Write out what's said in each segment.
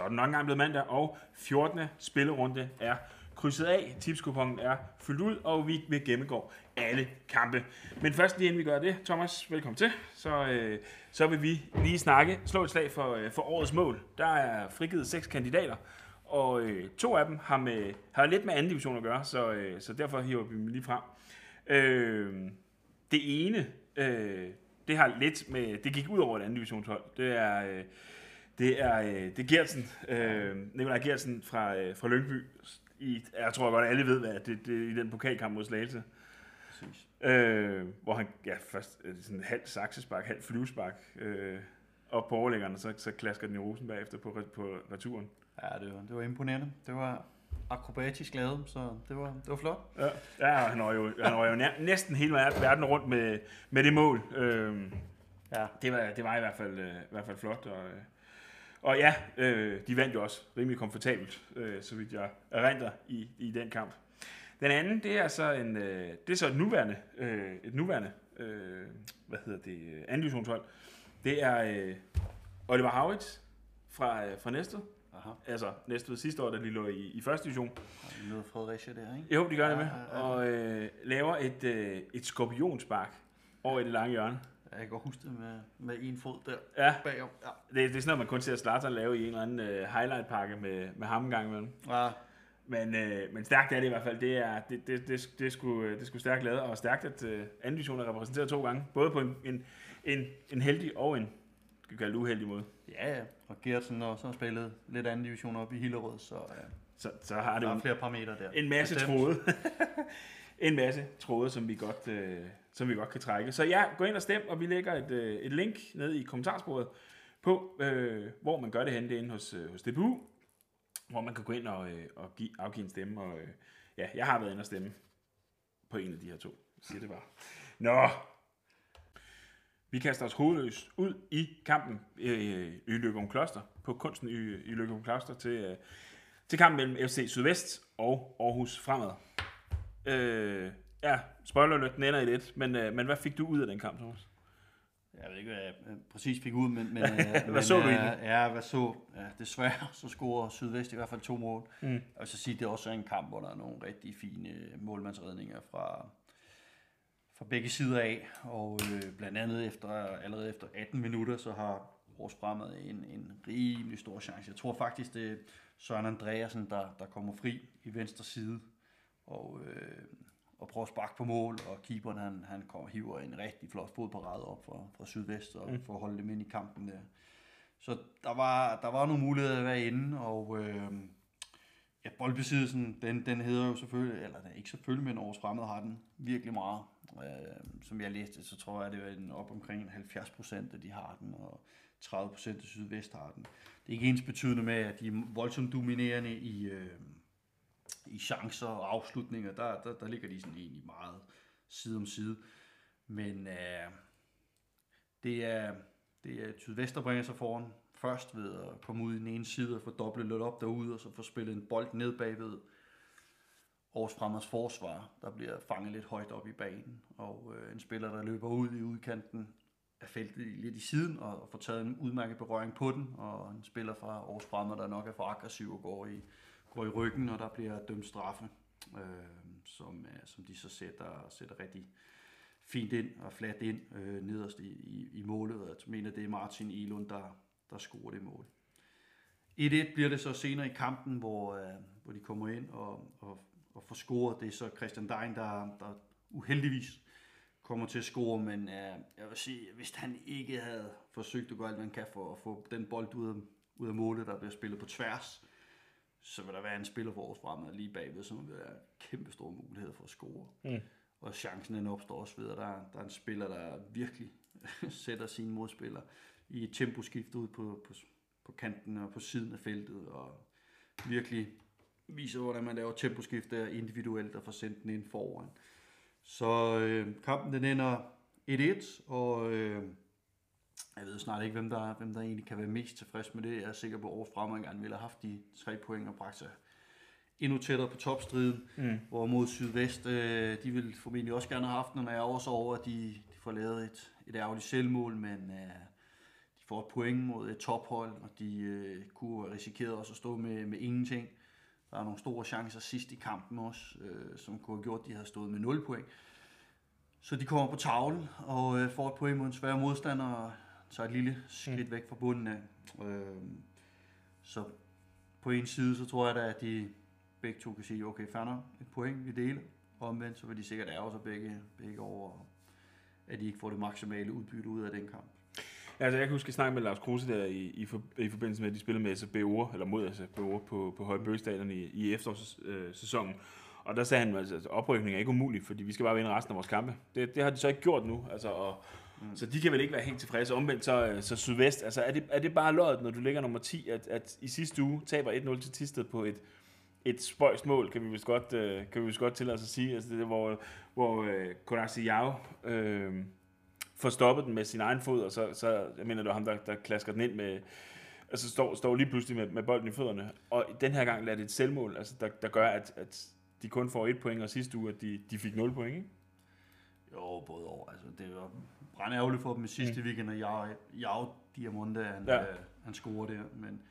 Så er den nok engang blevet mandag, og 14. spillerunde er krydset af. Tipskupongen er fyldt ud, og vi vil gennemgå alle kampe. Men først lige inden vi gør det, Thomas, velkommen til. Så, øh, så vil vi lige snakke, slå et slag for, øh, for årets mål. Der er frigivet seks kandidater, og øh, to af dem har, med, har lidt med anden division at gøre, så, øh, så derfor hiver vi dem lige frem. Øh, det ene, øh, det har lidt med, det gik ud over et anden divisionshold. Det er, øh, det er, øh, det er Gertsen, øh, Nikolaj Gertsen fra, øh, fra Lyngby. I, jeg tror godt, at alle ved, hvad det, det, i den pokalkamp mod Slagelse. Præcis. Øh, hvor han, ja, først øh, sådan en halv saksespark, halv flyvespark øh, op på overlæggeren, og så, så klasker den i rosen bagefter på, på returen. Ja, det var, det var imponerende. Det var akrobatisk lavet, så det var, det var flot. Ja, ja han var jo, han var jo nær, næsten hele verden rundt med, med det mål. Øh, Ja. det, var, det var i hvert fald, øh, i hvert fald flot. Og, øh, og ja, øh, de vandt jo også rimelig komfortabelt, øh, så vidt jeg erindrer i, i den kamp. Den anden, det er så en, øh, det er så et nuværende, øh, et nuværende, øh, hvad hedder det, anden divisionshold. Det er øh, Oliver Havits fra, øh, fra Næstved. Aha. Altså Næstved sidste år, da de lå i, i første division. Og vi møder Fredericia der, ikke? Jo, de gør det med. Ja, ja, ja. Og øh, laver et, øh, et skorpionspark over i det lange hjørne. Jeg kan huske det med, med en fod der Ja, bagom. Ja. det, det er sådan noget, man kun ser Zlatan lave i en eller anden øh, highlight-pakke med, med ham en gang imellem. ja. Men, øh, men stærkt er det i hvert fald. Det er, det, det, det, det, er sgu, det sgu stærkt lavet, og stærkt, at øh, anden division er repræsenteret to gange. Både på en, en, en, en heldig og en skal kalde det uheldig måde. Ja, ja. Og Gertsen også har spillet lidt anden division op i Hillerød, så ja, Så, så har det der jo er flere parametre der. en masse tråde. en masse tråde, som vi godt, øh, som vi godt kan trække. Så ja, gå ind og stem, og vi lægger et, øh, et link ned i kommentarsporet på, øh, hvor man gør det henne. Det er inde hos, øh, hos DBU, hvor man kan gå ind og, øh, og give, afgive en stemme. Og, øh, ja, jeg har været inde og stemme på en af de her to. Jeg siger det bare. Nå, vi kaster os hovedløst ud i kampen øh, i Løgum Kloster, på kunsten i, i Løgum Kloster til, øh, til kampen mellem FC Sydvest og Aarhus Fremad. Øh, ja, spoiler alert, den ender i det, men, øh, men hvad fik du ud af den kamp, Thomas? Jeg ved ikke, hvad jeg øh, præcis fik ud, men... men øh, Hvad men, så du øh, egentlig? Ja, hvad så? Ja, desværre så scorer Sydvest i hvert fald to mål. Mm. Vil så sige, det er også en kamp, hvor der er nogle rigtig fine målmandsredninger fra, fra begge sider af. Og øh, blandt andet efter, allerede efter 18 minutter, så har Aarhus Fremad en, en rimelig stor chance. Jeg tror faktisk, det er Søren Andreasen, der, der kommer fri i venstre side. Og, øh, og prøver at sparke på mål, og keeperen han, han kommer, hiver en rigtig flot fodparade op fra, fra sydvest, og mm. for at holde dem ind i kampen der. Så der var, der var nogle muligheder at være inde, og øh, ja, boldbesiddelsen, den, den hedder jo selvfølgelig, eller den er ikke selvfølgelig, men Aarhus Fremad har den virkelig meget. Øh, som jeg læste, så tror jeg, det er en op omkring 70 procent, at de har den, og 30 procent af sydvest har den. Det er ikke ens betydende med, at de er voldsomt dominerende i, øh, i chancer og afslutninger. Der, der, der ligger de sådan egentlig meget side om side. Men øh, det er, det er sydvest, der bringer sig foran først ved at komme ud i den ene side og få dobbelt lidt op derude, og så få spillet en bold ned bagved Aarhus Fremmers forsvar, der bliver fanget lidt højt op i banen, og øh, en spiller, der løber ud i udkanten af feltet lidt i siden, og, og får taget en udmærket berøring på den, og en spiller fra Aarhus Fremmer, der nok er for aggressiv og går i, går i ryggen, når der bliver dømt straffe, øh, som, øh, som de så sætter, sætter rigtig fint ind og fladt ind øh, nederst i, i, i målet, jeg mener, det er Martin Elund, der, der scorer det mål. 1-1 bliver det så senere i kampen, hvor, øh, hvor de kommer ind og, og, og får scoret. Det er så Christian Dein, der, der uheldigvis kommer til at score, men øh, jeg vil sige, hvis han ikke havde forsøgt at gøre alt, hvad han kan for at få den bold ud af, ud af målet, der bliver spillet på tværs, så vil der være en spiller for vores fremad lige bagved, som vil være kæmpe store muligheder for at score. Mm. Og chancen den opstår også ved, at der, der er en spiller, der virkelig sætter sine modspillere i et temposkift ud på, på, på kanten og på siden af feltet, og virkelig viser, hvordan man laver temposkift der individuelt og får sendt den ind foran. Så øh, kampen den ender 1-1, og øh, jeg ved snart ikke, hvem der, hvem der egentlig kan være mest tilfreds med det. Jeg er sikker på, at Aarhus Fremad gerne ville have haft de tre point og bragt sig endnu tættere på topstriden. Mm. Hvor mod Sydvest, øh, de vil formentlig også gerne have haft den, og jeg er også over, at de, de får lavet et, et ærgerligt selvmål, men øh, de får et point mod et tophold, og de øh, kunne risikere også at stå med, med ingenting. Der er nogle store chancer sidst i kampen også, øh, som kunne have gjort, at de havde stået med 0 point. Så de kommer på tavlen og øh, får et point mod en svær modstander og tager et lille skridt mm. væk fra bunden af. Øh, så på en side, så tror jeg da, at de begge to kan sige, okay, fander et point, vi deler. Og omvendt, så vil de sikkert ærge sig begge, begge over, at de ikke får det maksimale udbytte ud af den kamp. Altså, jeg kan huske, at snakke med Lars Kruse der i, i, for, i forbindelse med, at de spillede med SB Ore, eller mod SB Ore på, på Høje Bøgestadion i, i efterårssæsonen. Og der sagde han, at altså, oprykning er ikke umuligt, fordi vi skal bare vinde resten af vores kampe. Det, det har de så ikke gjort nu. Altså, og, mm. Så de kan vel ikke være helt tilfredse. Omvendt så, øh, så Sydvest, altså er det, er det bare løjet, når du ligger nummer 10, at, at i sidste uge taber 1-0 til Tisted på et, et spøjst mål, kan vi vist godt, øh, kan vi vist godt tillade os at sige. Altså det, hvor, hvor øh, Konasi Yao øh, får stoppet den med sin egen fod, og så, så jeg mener, det var ham, der, der klasker den ind med, altså står, står lige pludselig med, med bolden i fødderne. Og den her gang lader det et selvmål, altså der, der gør, at, at de kun får et point, og sidste uge, at de, de fik 0 point, ikke? Jo, både over. Altså, det var brændærgerligt for dem i sidste mm. weekend, og jeg, jeg Diamonde, han, ja. øh, han scorer der, men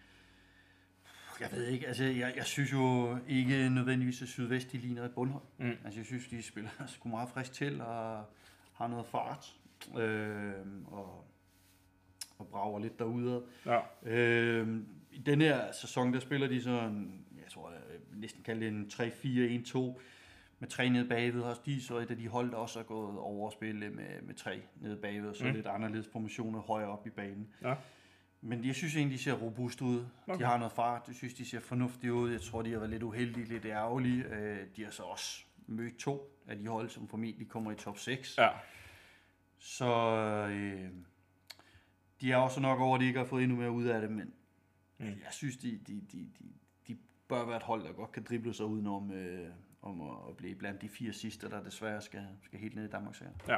jeg ved ikke, altså jeg, jeg synes jo ikke nødvendigvis, at Sydvest de ligner et bundhold. Mm. Altså jeg synes, de spiller sgu meget frisk til og har noget fart øh, og, og brager lidt derude. Ja. Øh, I den her sæson, der spiller de sådan, jeg tror, jeg næsten kalde det en 3-4-1-2 med tre nede bagved. Også de så et af de hold, der også er gået over at spille med, med tre nede bagved, så mm. lidt anderledes formationer højere op i banen. Ja. Men jeg synes egentlig, de ser robust ud. Okay. De har noget fart. Jeg synes, de ser fornuftige ud. Jeg tror, de har været lidt uheldige, lidt ærgerlige. Øh, de har så også mødt to af de hold, som formentlig kommer i top 6. Ja. Så øh, de er også nok over, at de ikke har fået endnu mere ud af det, men mm. jeg synes, de, de, de, de, de bør være et hold, der godt kan drible sig udenom øh, om at, blive blandt de fire sidste, der desværre skal, skal helt ned i Danmarks Ja.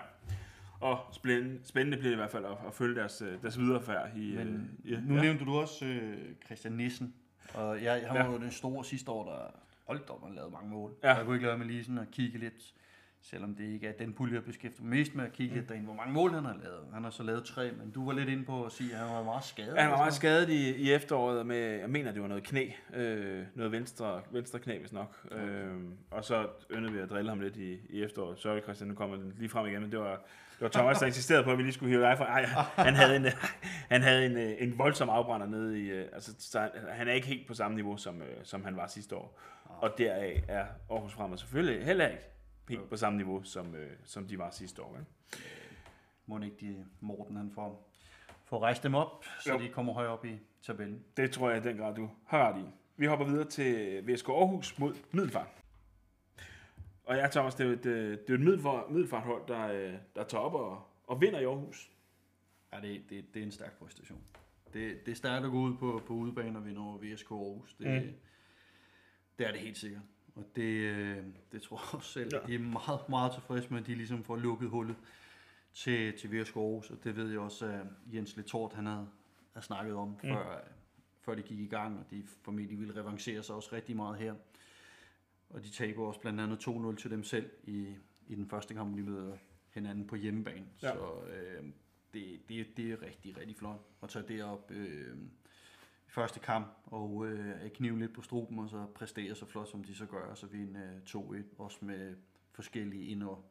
Og spændende, spændende bliver det i hvert fald at, at følge deres, øh, deres viderefærd. I, Men, øh, ja. Nu nævnte du også øh, Christian Nissen, og jeg, han var ja. jo den store sidste år, der holdt op og lavede mange mål. Ja. Jeg kunne ikke lade med lige sådan at kigge lidt selvom det ikke er den pulje, jeg beskæftiger mest med at kigge mm. lidt derinde, hvor mange mål han har lavet. Han har så lavet tre, men du var lidt inde på at sige, at han var meget skadet. Ja, han var meget skadet i, i efteråret med, jeg mener, det var noget knæ, øh, noget venstre, venstre knæ, hvis nok. Okay. Øh, og så yndede vi at drille ham lidt i, i efteråret. Sorry Christian, nu kommer den lige frem igen, men det var, det var Thomas, der insisterede på, at vi lige skulle hive dig fra. Ej, han havde en, han havde en, en voldsom afbrænder nede i, øh, altså, så han er ikke helt på samme niveau, som, øh, som han var sidste år. Og deraf er Aarhus Fremad selvfølgelig heller ikke helt på samme niveau, som, øh, som de var sidste år. Ikke? Må ikke de, Morten han får, får rejst dem op, så jo. de kommer højere op i tabellen. Det tror jeg i den grad, du har ret i. Vi hopper videre til VSK Aarhus mod Middelfart. Og ja, Thomas, det er jo et, øh, det er et middelfarthold, der, øh, der tager op og, og vinder i Aarhus. Ja, det, det, det er en stærk præstation. Det, det er stærkt at gå ud på, på udebane og vinde over VSK Aarhus. Det, mm. det er det helt sikkert. Og det, øh, det tror jeg også selv, ja. de er meget, meget tilfredse med, at de ligesom får lukket hullet til, til VSK Aarhus, og det ved jeg også, at Jens Letort, han havde, havde snakket om, mm. før, før de gik i gang, og de formentlig ville revancere sig også rigtig meget her. Og de taber også blandt andet 2-0 til dem selv i, i den første kamp, de møder hinanden på hjemmebane. Ja. Så øh, det, det, det er rigtig, rigtig flot at tage det op. Øh, første kamp, og øh, knive lidt på struben, og så præstere så flot, som de så gør, og så vinde øh, 2-1, også med forskellige ind- og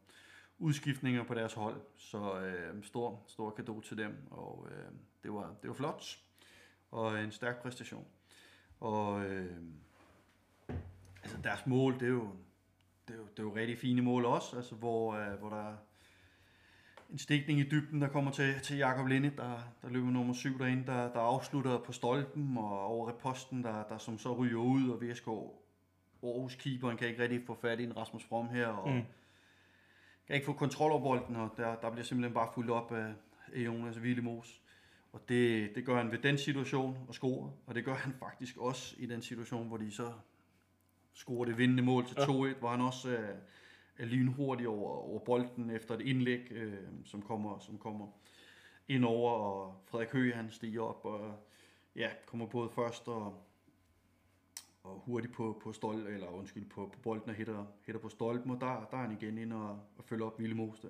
udskiftninger på deres hold. Så øh, stor, stor kado til dem, og øh, det, var, det var flot, og en stærk præstation. Og øh, altså deres mål, det er jo, det er jo, det er jo rigtig fine mål også, altså hvor, øh, hvor der en stikning i dybden, der kommer til, til Jakob Linde, der, der løber nummer 7 derinde, der, der afslutter på stolpen og over reposten, der, der som så ryger ud, og VSK Aarhus keeperen kan ikke rigtig få fat i en Rasmus From her, og mm. kan ikke få kontrol over bolden, og der, der bliver simpelthen bare fuldt op af, af Jonas Willemos. Og det, det gør han ved den situation og score, og det gør han faktisk også i den situation, hvor de så scorer det vindende mål til 2-1, ja. hvor han også... Øh, er lynhurtig over, over bolden efter et indlæg, øh, som, kommer, som kommer ind over, og Frederik Høgh han stiger op og ja, kommer både først og, og hurtigt på, på stol, eller undskyld, på, på bolden og hitter, hitter på stolpen, og der, der er han igen ind og, og følger op Ville Mos der.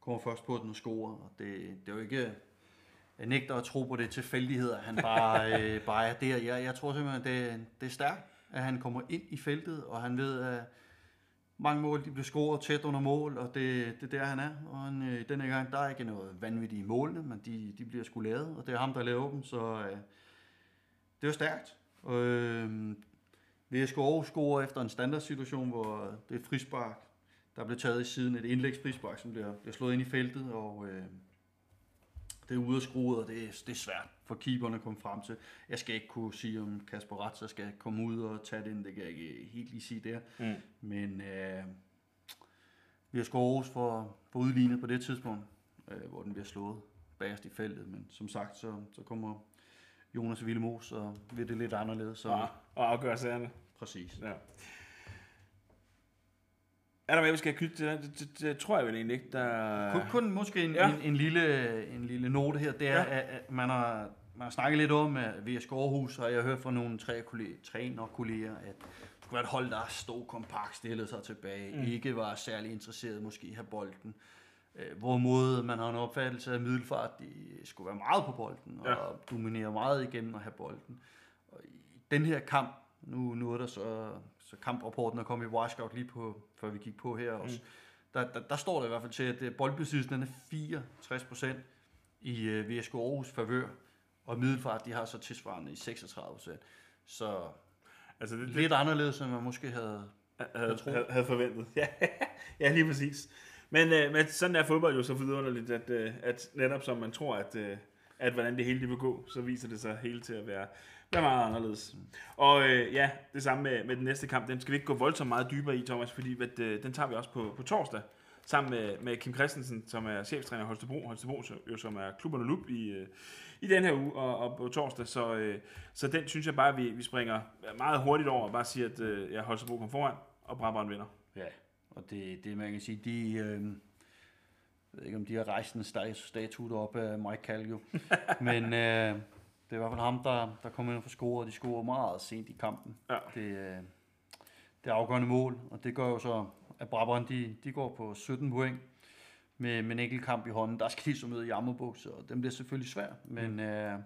Kommer først på den og scorer, og det, det er jo ikke, jeg nægter at tro på det tilfældigheder, han bare, øh, bare er der. Jeg, jeg tror simpelthen, det, det er stærkt, at han kommer ind i feltet, og han ved, at mange mål de bliver scoret tæt under mål, og det, det er der, han er. Og han, øh, denne gang, der er ikke noget vanvittigt i målene, men de, de bliver sgu lavet, og det er ham, der laver dem, så øh, det er stærkt. Og, øh, VSK Aarhus scorer efter en standardsituation, hvor det er frispark, der bliver taget i siden, et indlægsfrispark, som bliver, bliver slået ind i feltet, og øh, det er ude af skruet, og det er, det er svært for keeperne at komme frem til. Jeg skal ikke kunne sige, om Kasper Ratzer skal komme ud og tage det ind, det kan jeg ikke helt lige sige der. Mm. Men øh, vi har Aarhus for, for udlignet på det tidspunkt, øh, hvor den bliver slået bagerst i feltet, men som sagt, så, så kommer Jonas Villemos, og ved det lidt anderledes. Så, Og, og afgøre sagerne. Præcis. Ja. Er der hvad, vi skal have til det? Det, det, tror jeg vel egentlig ikke, der... Kun, kun måske en, Ja. en, en, lille, en lille note her, det er, Ja. at, at man, har, man har snakket lidt om, at VS Aarhus, og jeg har hørt fra nogle tre kolleger, trænerkolleger, at det skulle være et hold, der stod kompakt, stillede sig tilbage, mm. ikke var særlig interesseret måske i at have bolden. Øh, Hvorimod man har en opfattelse af Middelfart, de skulle være meget på bolden, Ja. og dominere meget igennem at have bolden. Og i den her kamp, nu, nu er der så, så kamprapporten er kommet i Wisecout lige på, før vi gik på her også, mm. der, der, der står der i hvert fald til, at øh, boldbesiddelsen er 64 procent i øh, VSK Aarhus favør, og Middelfart de har så tilsvarende i 36 procent. Så Altså, det, det, lidt anderledes, end man måske havde... havde, havde, havde forventet. Ja, ja lige præcis. Men, øh, men sådan er fodbold jo så vidunderligt, at, øh, at netop som man tror, at, øh, at hvordan det hele det vil gå, så viser det sig hele til at være, være meget anderledes. Og øh, ja, det samme med, med den næste kamp, den skal vi ikke gå voldsomt meget dybere i, Thomas, fordi at, øh, den tager vi også på, på torsdag, sammen med, med Kim Christensen, som er cheftræner i Holstebro, Holstebro jo, som er klubberne lup i, øh, i den her uge og, og på torsdag. Så, øh, så den synes jeg bare, at vi, vi springer meget hurtigt over og bare siger, at øh, ja, Holstebro kommer foran, og Brabrand vinder. Ja, og det, det man kan sige, de... Øh, jeg ved ikke, om de har rejst en sta- statue op af Mike Calgio. Men øh, det er i hvert fald ham, der, der kommer ind og får scoret, og de scorer meget sent i kampen. Ja. Det, øh, det er afgørende mål, og det gør jo så, at Brabrand, de, de går på 17 point med, med en enkelt kamp i hånden. Der skal de så møde Jammerbuks, og den bliver selvfølgelig svær, men øh,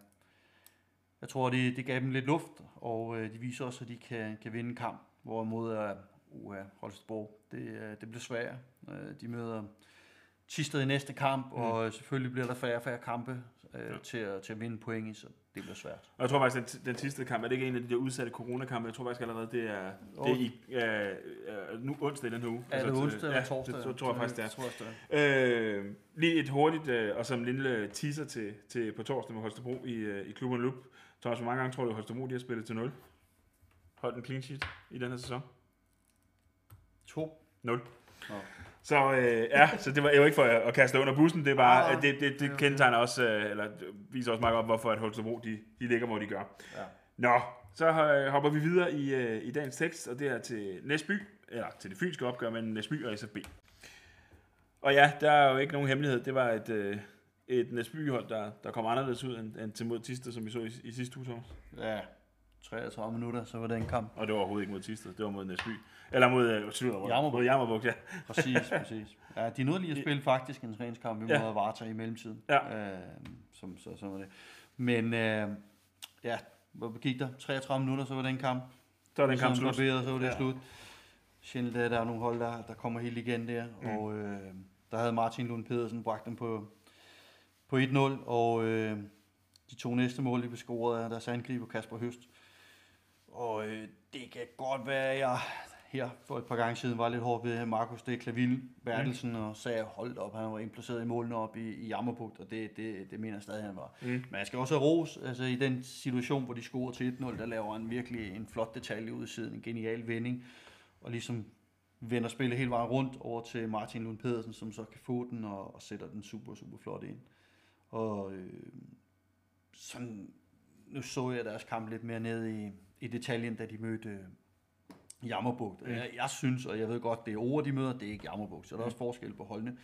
jeg tror, det, det gav dem lidt luft, og øh, de viser også, at de kan, kan vinde en kamp, hvorimod øh, uh, Holstebro, det, øh, det bliver svært. Øh, de møder Tisted i næste kamp, mm. og selvfølgelig bliver der færre og færre kampe øh, Ja. til, at, til at vinde point i, så det bliver svært. Og jeg tror faktisk, den, den sidste kamp, er det ikke en af de der udsatte coronakampe? Jeg tror faktisk allerede, det er, det er i, øh, øh, nu onsdag i den her uge. Er det Altså, onsdag eller ja, torsdag? Det, så tror jeg faktisk, det er. Det er. Øh, lige et hurtigt, øh, og som lille teaser til, til på torsdag med Holstebro i, øh, i klubben Loop. Thomas, hvor mange gange tror du, at Holstebro de har spillet til 0? Holdt en clean sheet i den her sæson? To. 0. Nå. Så øh, ja, så det var jo ikke for at, at kaste under bussen, det Ah, at det, det, det okay. kendetegner også, øh, eller viser også meget op, hvorfor at Holstebro de, de ligger, hvor de gør. Ja. Nå, så øh, hopper vi videre i, øh, i dagens tekst, og det er til Næsby, eller til det fynske opgør mellem Næsby og SFB. Og ja, der er jo ikke nogen hemmelighed. Det var et, øh, et Næsby-hold, der, der kom anderledes ud end, end til mod Tisted, som vi så i, i sidste uge. Ja, 33 minutter, så var det en kamp. Og det var overhovedet ikke mod Tisted, det var mod Næsby. Eller mod, øh, Jammerbugt. mod Jammerbugt, ja. Præcis, præcis. Ja, de nåede lige at spille faktisk en træningskamp imod Ja. Varta i mellemtiden. Ja. Øh, som, så, så var det. Men øh, ja, hvor gik der? 33 minutter, så var den kamp. Så er den kamp slut. barberet, så var det Ja. slut. Sjældent er der er nogle hold, der, der kommer helt igen der. Mm. Og øh, der havde Martin Lund Pedersen bragt dem på, på 1-0. Og øh, de to næste mål, de blev scoret af deres angriber Kasper Høst. Og øh, det kan godt være, at jeg her for et par gange siden var lidt hård ved Markus de Klavil Bertelsen mm. og sagde, hold op, han var indplaceret i målene op i, i Jammerbugt, og det, det, det mener jeg stadig, han var. Mm. Men jeg skal også have ros, altså i den situation, hvor de scorer til 1-0, der laver han virkelig en flot detalje ud i siden, en genial vending, og ligesom vender spillet hele vejen rundt over til Martin Lund Pedersen, som så kan få den og, og sætter den super, super flot ind. Og øh, sådan, nu så jeg deres kamp lidt mere ned i, i detaljen, da de mødte øh, Jammerbugt. Mm. Jeg, jeg synes, og jeg ved godt, det er ord, de møder, det er ikke Jammerbugt, så der er også forskel på holdene.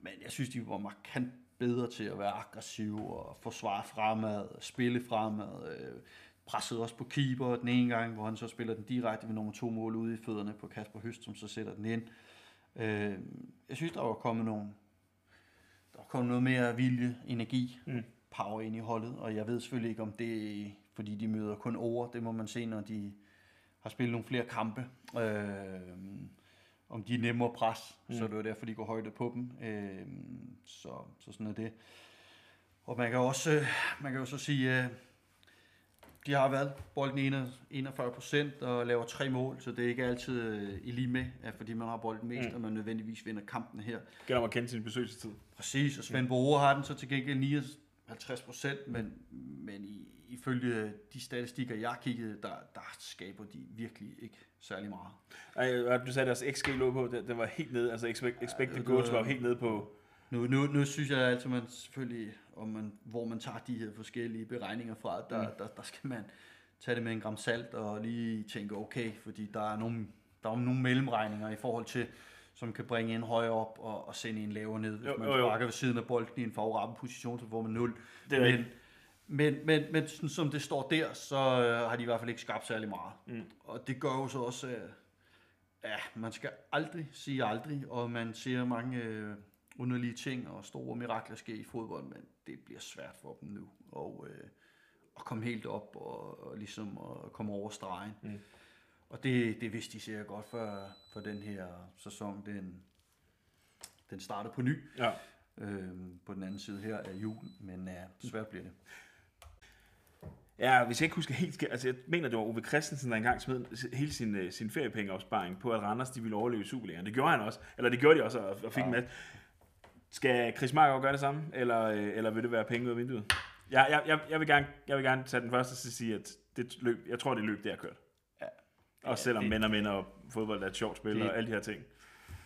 Men jeg synes, de var markant bedre til at være aggressive og forsvare fremad, spille fremad. Øh, pressede også på keeper den ene gang, hvor han så spiller den direkte ved nummer to mål ude i fødderne på Kasper Høst, som så sætter den ind. Øh, jeg synes, der var kommet nogle der var kommet noget mere vilje, energi, Mm. power ind i holdet, og jeg ved selvfølgelig ikke, om det fordi de møder kun over. Det må man se, når de har spillet nogle flere kampe. Øh, om de er nemme at presse, mm. så det er derfor, de går højde på dem. Øh, så, så sådan er det. Og man kan også, øh, man kan jo så sige, øh, de har været bolden 41 procent og laver tre mål, så det er ikke altid øh, i lige med, at fordi man har bolden mest, mm. at man nødvendigvis vinder kampen her. Gælder om at kende sin besøgelsestid. Præcis, og Svend Bore har den så til gengæld 59 procent, men, men i, ifølge de statistikker, jeg kiggede, der, der skaber de virkelig ikke særlig meget. Ej, du sagde, at deres XG lå på, det, det var helt nede, altså expect, expected ja, goals var helt nede på... Nu, nu, nu synes jeg altid, man selvfølgelig, om man, hvor man tager de her forskellige beregninger fra, der, mm. der, der skal man tage det med en gram salt og lige tænke, okay, fordi der er nogle, der er nogle mellemregninger i forhold til, som kan bringe en højere op og, og sende en lavere ned. Hvis jo, man sparker ved siden af bolden i en favorabel position, så får man 0. Det er men, men, men, men sådan, som det står der, så øh, har de i hvert fald ikke skabt særlig meget. Mm. Og det gør jo så også, øh, ja, man skal aldrig sige aldrig, og man ser mange øh, underlige ting og store mirakler ske i fodbold, men det bliver svært for dem nu. Og, øh, at komme helt op og, og ligesom at komme over stregen. Mm. Og det, det vidste de sikkert godt for, for den her sæson. Den, den starter på ny. Ja. Øhm, på den anden side her af julen, men ja, svært bliver det. Ja, hvis jeg ikke husker helt altså jeg mener, det var Ove Christensen, der engang smed hele sin, øh, sin feriepengeopsparing på, at Randers de ville overleve Superligaen. Det gjorde han også, eller det gjorde de også, og fik ja. en masse. Skal Chris Marker gøre det samme, eller, øh, eller vil det være penge ud af vinduet? Jeg, jeg, jeg, jeg, vil gerne, jeg vil gerne tage den første til at sige, at det løb, jeg tror, det løb, det er kørt. Ja. Også selvom det, mænd og mænd og fodbold er et sjovt spil det, og alle de her ting.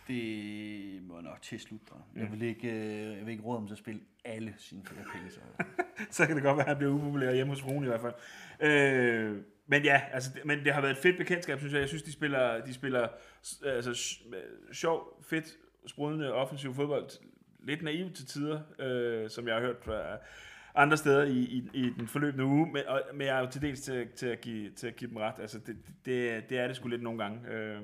Det må nok til slut. Jeg mm. vil ikke, øh, jeg vil ikke råde om til at spille alle sine flere penge. Så. så kan det godt være, at han bliver upopulær hjemme hos fruen i hvert fald. Øh, men ja, altså, men det har været et fedt bekendtskab, synes jeg. Jeg synes, de spiller, de spiller altså, sjov, fedt, sprudende offensiv fodbold. Lidt naivt til tider, øh, som jeg har hørt fra andre steder i, i, i den forløbende uge, men, og, men jeg er jo til dels til, til, at, give, til at give dem ret. Altså, det, det, det er det sgu lidt nogle gange. Øh,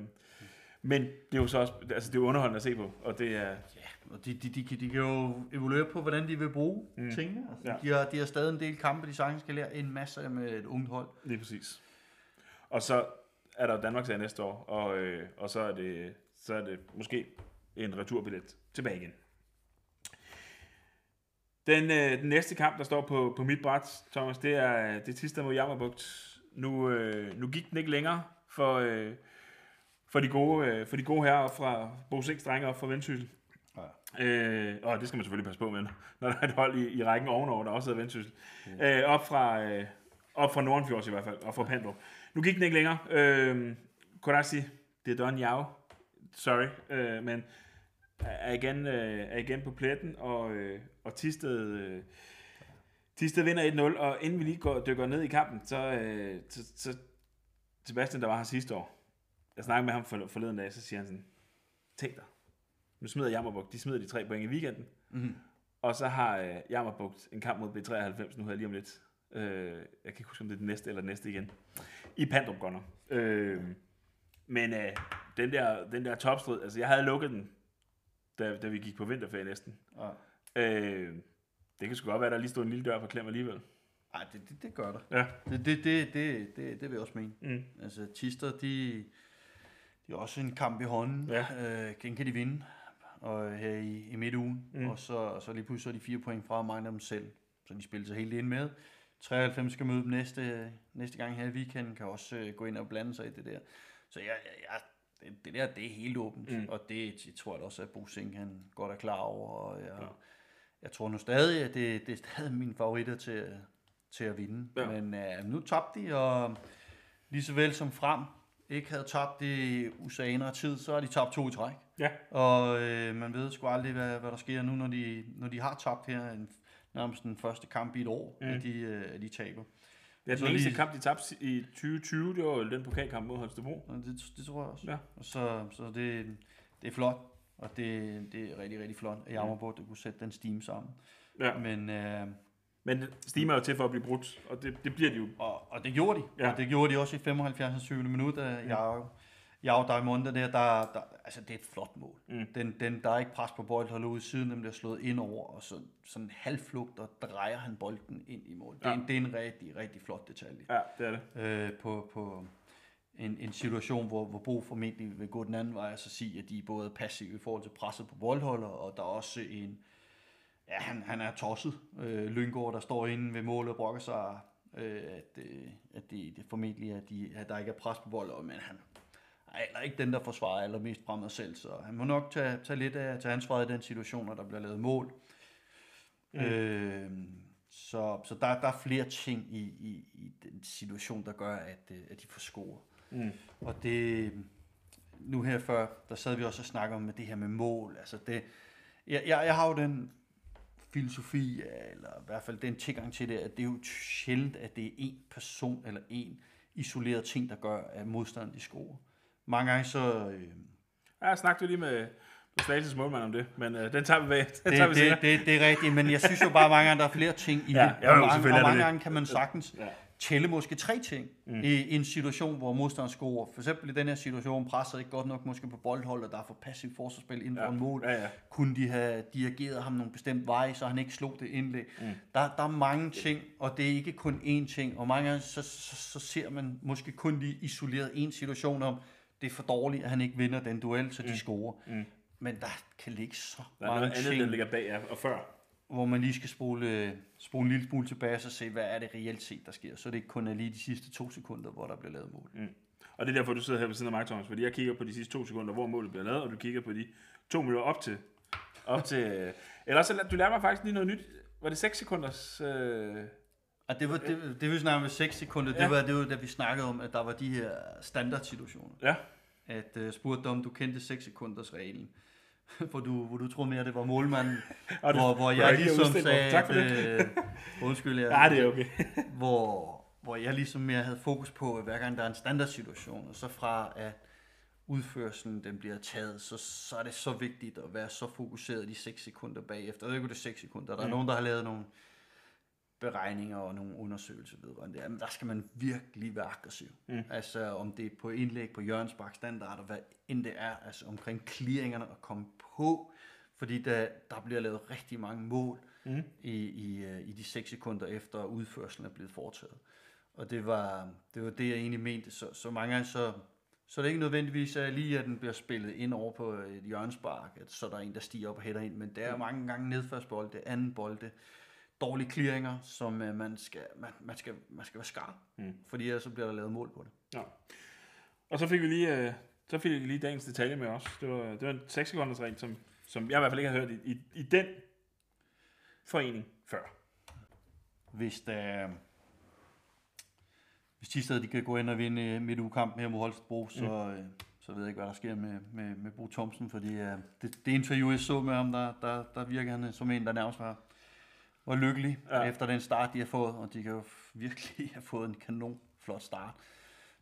men det er jo så også, altså det er underholdende at se på, og det er... Ja, og de, de, de, de kan jo evaluere på, hvordan de vil bruge mm. tingene. Altså, ja. de, har, de har stadig en del kampe, de sagtens skal lære en masse med et ungt hold. Lige præcis. Og så er der Danmarks næste år, og, øh, og så, er det, så er det måske en returbillet tilbage igen. Den, øh, den næste kamp, der står på, på mit bræt, Thomas, det er, det er Tisdag mod Jammerbugt. Nu, øh, nu gik den ikke længere for, øh, for, de gode, øh, for de gode herrer fra Bo Sings drenge op fra Vendsyssel. Ja. Øh, og det skal man selvfølgelig passe på med, når der er et hold i, i rækken ovenover, der også hedder Vendsyssel. Ja. Øh, op fra, øh, op fra Nordenfjords i hvert fald, og fra Pandrup. Nu gik den ikke længere. Øh, Kodasi, det er done jau. Sorry, øh, men er igen, øh, er igen på pletten, og, øh, og Tisted, øh, Tisted vinder 1-0, og inden vi lige går, dykker ned i kampen, så, øh, så, så Sebastian, der var her sidste år, jeg snakkede med ham for, forleden dag, så siger han sådan, tænk dig, nu smider Jammerbugt, de smider de tre point i weekenden, mm-hmm. og så har øh, Jammerbugt en kamp mod B93 nu her lige om lidt. Øh, jeg kan ikke huske, om det er den næste eller næste igen. I Pandrup nok. Øh, men øh, den der, den der topstrid, altså jeg havde lukket den da, da vi gik på vinterferie næsten. Ja. Øh, det kan sgu godt være, at der lige stod en lille dør på klem alligevel. Nej, det, det, det gør der. Ja. Det, det, det, det, det, det vil jeg også mene. Mm. Altså, Tister, de, de har også en kamp i hånden. Ja. Øh, den kan de vinde og her i, i midtugen. Mm. Og så, så lige pludselig så er de fire point fra mange af dem selv. Så de spiller sig helt ind med. 93 skal møde dem næste, næste gang her i weekenden, kan også øh, gå ind og blande sig i det der. Så jeg, jeg, jeg det, det der, det er helt åbent, mm. og det jeg tror jeg også, at Bo Sing, han godt er klar over, og jeg, ja. jeg tror nu stadig, at det, det er stadig mine favoritter til, til at vinde. Ja. Men uh, nu tabte de, og lige så vel som frem ikke havde tabt i usanere tid, så har de tabt to i træk. Ja. Og uh, man ved sgu aldrig, hvad, hvad der sker nu, når de, når de har tabt her en, nærmest den første kamp i et år, mm. at, de, uh, at de taber. Ja, den eneste lige... kamp, de tabte i 2020, det var den pokalkamp mod Holstebro. Det, det tror jeg også. Ja. Og så, så det, det er flot, og det, det er rigtig, rigtig flot, at Jammerborg ja. kunne sætte den steam sammen. Ja. Men, øh, men steam er jo til for at blive brudt, og det, det bliver de jo. Og, og det gjorde de. Ja. Og det gjorde de også i 75. 7. minut. Ja. Jeg Ja, der er måneder der, der, der, altså det er et flot mål. Mm. Den, den, der er ikke pres på bolden, holder ud siden, den bliver slået ind over, og så sådan en halvflugt, og drejer han bolden ind i mål. Det, er, Ja. en, det er en rigtig, rigtig flot detalje. Ja, det er det. Øh, på, på en, en situation, hvor, hvor Bo formentlig vil gå den anden vej, og så sige, at de er både passive i forhold til presset på boldholder, og der er også en, ja, han, han er tosset, øh, Lyngård, der står inde ved målet og brokker sig, øh, at, øh, at det, det formentlig er, de, at der ikke er pres på bold, men han er heller ikke den, der forsvarer allermest fremad selv, så han må nok tage, tage lidt af til ansvaret i den situation, når der bliver lavet mål. Mm. Øh, så så der, der er flere ting i, i, i den situation, der gør, at, øh, at de får score. Mm. Og det, nu her før, der sad vi også og snakkede om med det her med mål. Altså det, jeg, jeg, jeg har jo den filosofi, eller i hvert fald den tilgang til det, at det er jo sjældent, at det er en person eller en isoleret ting, der gør, at modstanderen de scorer. Mange gange så... Øh, Ja, jeg snakkede lige med, Slagelses målmand om det, men øh, den tager vi. Den det, tager vi det, senere. det, det er rigtigt, men jeg synes jo bare, at mange gange, der er flere ting i Ja, det. jo, og mange, og mange det. gange kan man sagtens Ja. tælle måske tre ting mm. i, i en situation, hvor modstanderen scorer. For eksempel i den her situation, presser ikke godt nok måske på boldhold, og der er for passivt forsvarsspil inden for Ja. en mål. Ja, ja. Kunne de have dirigeret ham nogle bestemt vej, så han ikke slog det indlæg. Mm. Der, der er mange ting, og det er ikke kun én ting. Og mange gange så, så, så ser man måske kun lige isoleret en situation om, det er for dårligt, at han ikke vinder den duel, så de scorer. Mm. Men der kan ligge så Der er mange noget andet, ting der ligger bag og før. hvor man lige skal spole, spole en lille smule tilbage og se, hvad er det reelt set, der sker. Så det ikke kun er lige de sidste to sekunder, hvor der bliver lavet mål. Mm. Og det er derfor, du sidder her ved siden af mig, Thomas, fordi jeg kigger på de sidste to sekunder, hvor målet bliver lavet, og du kigger på de to minutter op til. Op til øh, eller så du lærer mig faktisk lige noget nyt. Var det 6 sekunders... Øh, Og det var, det, det var snakke med 6 sekunder, Ja. det var, det var da vi snakkede om, at der var de her standardsituationer. ja, At uh, spurgte om du kendte 6 sekunders reglen. hvor, du, hvor du troede mere, det var målmanden. Og det- hvor, hvor jeg ikke ligesom sagde, Tak for at, øh, undskyld, jeg, ja, det er okay. hvor, hvor jeg ligesom mere havde fokus på, at hver gang der er en standardsituation, og så fra at udførelsen den bliver taget, så, så er det så vigtigt at være så fokuseret de 6 sekunder bagefter. Jeg ved ikke, om det er 6 sekunder. Der er Mm. nogen, der har lavet nogle beregninger og nogle undersøgelser vedrørende det. Jamen, der skal man virkelig være aggressiv. Mm. Altså om det er på indlæg, på hjørnsbak, standard, og hvad end det er, altså omkring clearingerne og komme på, fordi der, der bliver lavet rigtig mange mål mm. i, i, øh, i de 6 sekunder efter udførelsen er blevet foretaget. Og det var, det var det, jeg egentlig mente. Så, så mange gange så, så er det ikke nødvendigvis at lige, at den bliver spillet ind over på et hjørnspark, at så er der en, der stiger op og hætter ind, men det er mange gange nedførsbolde, anden bolde, dårlige clearinger, som øh, man, skal, man, man, skal, man skal være skarp, mm. fordi ellers så bliver der lavet mål på det. Ja. Og så fik vi lige, øh, så fik vi lige dagens detalje med os. Det var, det var en 6 sekunders regel, som, som jeg i hvert fald ikke har hørt i, i, i den forening før. Hvis, der, hvis Tisted de kan gå ind og vinde midtugekampen her mod Holstebro, så, øh, så ved jeg ikke, hvad der sker med, med, med Bo Thomsen, fordi øh, det, det interview, jeg så med ham, der, der, der virker han som en, der nærmest var, var lykkelig Ja. efter den start, de har fået, og de kan jo virkelig have fået en kanon flot start.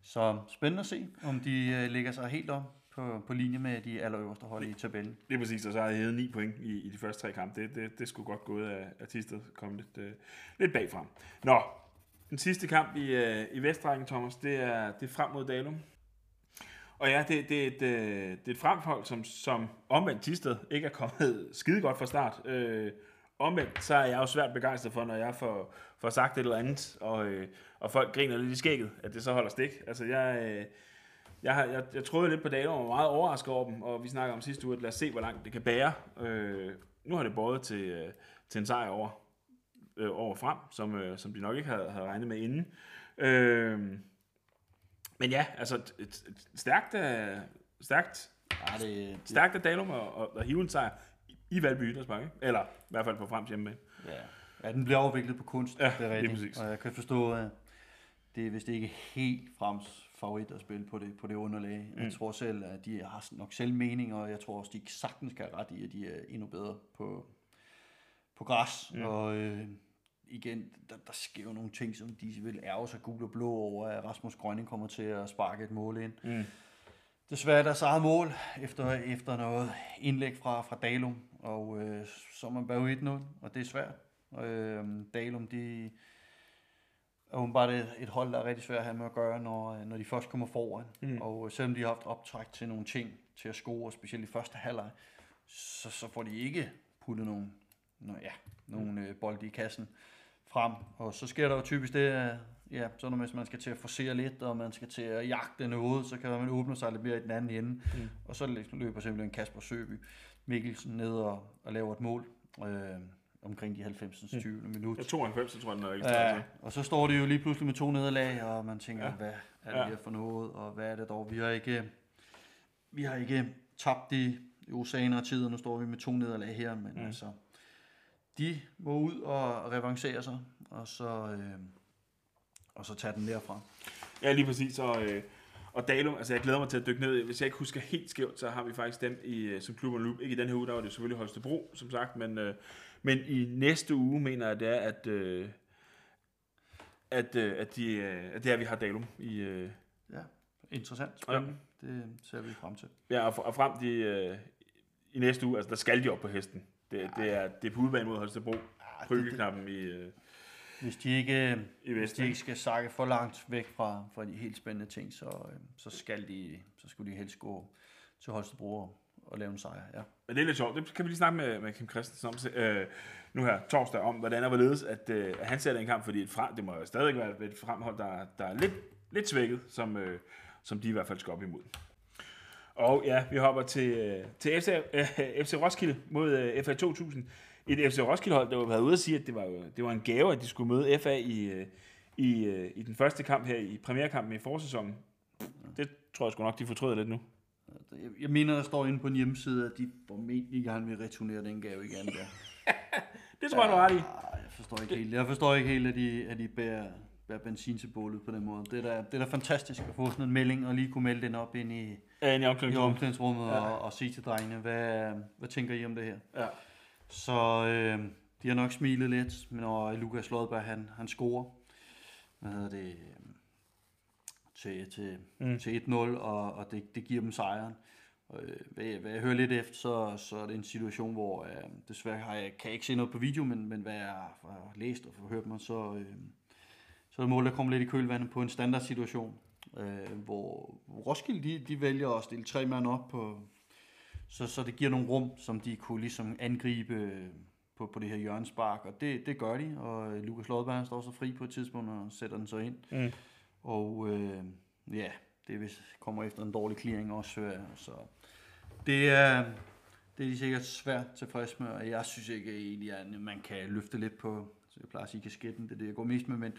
Så spændende at se, om de øh, lægger sig helt om på, på linje med de allerøverste hold i tabellen. Det er præcis, og så har jeg hævet 9 point i, i de første tre kampe. Det, det, det skulle godt gået af, Tisted komme lidt, øh, lidt bagfra. Nå, den sidste kamp i, øh, i Vestrækken, Thomas, det er, det er frem mod Dalum. Og ja, det, det, er et, øh, det er et fremhold, som, som omvendt Tisted ikke er kommet skide godt fra start. Øh, omvendt, så er jeg jo svært begejstret for, når jeg får, får sagt et eller andet, og, øh, og folk griner lidt i skægget, at det så holder stik. Altså, jeg, øh, jeg, har, jeg, jeg troede lidt på Dalum og var meget overrasket over dem, og vi snakker om sidste uge, at lad os se, hvor langt det kan bære. Øh, nu har det båret til, øh, til en sejr over, øh, over frem, som, øh, som de nok ikke havde, havde regnet med inden. Øh, men ja, altså et, et, et stærkt, øh, stærkt, Ja, det, stærkt af Dalum at, at, at hive en sejr i- Valby Idrætspark, ikke? Eller i hvert fald på frems hjemme med. Ja. ja, den bliver afviklet på kunst, Ja, det er rigtigt. præcis. Og jeg kan forstå, at det er vist ikke helt frems favorit at spille på det, på det underlag. Mm. Jeg tror selv, at de har nok selv mening, og jeg tror også, de sagtens kan have ret i, at de er endnu bedre på, på græs. Mm. Og øh, igen, der, der sker jo nogle ting, som de vil ærge sig gul og blå over, at Rasmus Grønning kommer til at sparke et mål ind. Mm. Desværre deres eget mål, efter, efter noget indlæg fra, fra Dalum, og øh, så er man bag 1-0, og det er svært. Øh, Dalum, de... er åbenbart et, et hold, der er rigtig svært at have med at gøre, når, når de først kommer foran. Mm. Og selvom de har haft optræk til nogle ting til at score, specielt i første halvleg, så, så får de ikke puttet nogle, nogle, ja, nogle øh, bolde i kassen frem. Og så sker der jo typisk det, at ja, så når man skal til at forsere lidt, og man skal til at jagte noget, så kan man åbne sig lidt mere i den anden ende. Mm. Og så løber simpelthen Kasper Søby Mikkelsen ned og, og laver et mål. Øh, omkring de 90. 20. Mm. minut. Ja, 92, tror jeg, den er ikke ja, og så står det jo lige pludselig med to nederlag, og man tænker, ja. hvad er det ja. her for noget, og hvad er det dog? Vi har ikke, vi har ikke tabt i, i oceaner og tid, og nu står vi med to nederlag her, men mm. altså, de må ud og revancere sig, og så, øh, og så tage den derfra. Ja, lige præcis, og, øh, og Dalum, altså jeg glæder mig til at dykke ned. Hvis jeg ikke husker helt skævt, så har vi faktisk dem i, øh, som klub og loop. Ikke i den her uge, der var det selvfølgelig Holstebro, som sagt, men, øh, men i næste uge mener jeg, det er, at, øh, at, øh, at, de, øh, at det er, at vi har Dalum i... Øh, ja, interessant. Spændende. Ja. Det ser vi frem til. Ja, og, og frem de, øh, i næste uge, altså der skal de op på hesten. Det, det, er, det er på udbanen mod Holstebro. Ja, Krykeknappen i... Øh, hvis de ikke, I hvis de ikke skal sakke for langt væk fra, fra de helt spændende ting, så, øh, så, skal de, så skulle de helst gå til Holstebro og lave en sejr. Ja. Men det er lidt sjovt. Det kan vi lige snakke med, med Kim Christensen om øh, nu her torsdag, om hvordan er hvorledes, at, øh, at han sætter en kamp, fordi et frem, det må jo stadig være et fremhold, der, der er lidt, lidt svækket, som, øh, som de i hvert fald skal op imod. Og ja, vi hopper til, øh, til FC, øh, FC Roskilde mod øh, FA 2000. Et FC Roskilde hold, der var ude at sige, at det var, det var en gave, at de skulle møde FA i, øh, i, øh, i den første kamp her, i premierkampen i forsæsonen. Det tror jeg sgu nok, de fortryder lidt nu. Jeg mener, der står inde på en hjemmeside, at de formentlig gerne vil returnere den gave igen der. det tror jeg, du ret i. Jeg forstår ikke helt, jeg forstår ikke helt at de, at de bærer, bærer benzin til bålet på den måde. Det er, da, det er da fantastisk at få sådan en melding, og lige kunne melde den op ind i, ja, ind i omklædningsrummet, i omklædningsrummet ja. og, og sige til drengene, hvad, hvad tænker I om det her? Ja. Så øh, de har nok smilet lidt, når Lukas Lodberg han, han scorer. Hvad hedder det? til, til, mm. til 1-0, og, og det, det giver dem sejren. Og, øh, hvad, jeg, hvad jeg hører lidt efter, så, så er det en situation, hvor øh, desværre har jeg, kan jeg ikke se noget på video, men, men hvad jeg har læst og hørt mig, så, øh, så er det mål, der kommer lidt i kølvandet på en standardsituation, øh, hvor Roskilde de, de vælger at stille tre mand op, på, så, så det giver nogle rum, som de kunne ligesom angribe på, på det her hjørnespark, og det, det gør de, og Lukas Lodberg står så fri på et tidspunkt og sætter den så ind. Mm. Og øh, ja, det hvis, kommer efter en dårlig clearing også. Øh, så det er, det er de sikkert svært tilfreds med, og jeg synes ikke egentlig, at man kan løfte lidt på, så jeg plejer at sige kasketten, det er det, jeg går mest med, men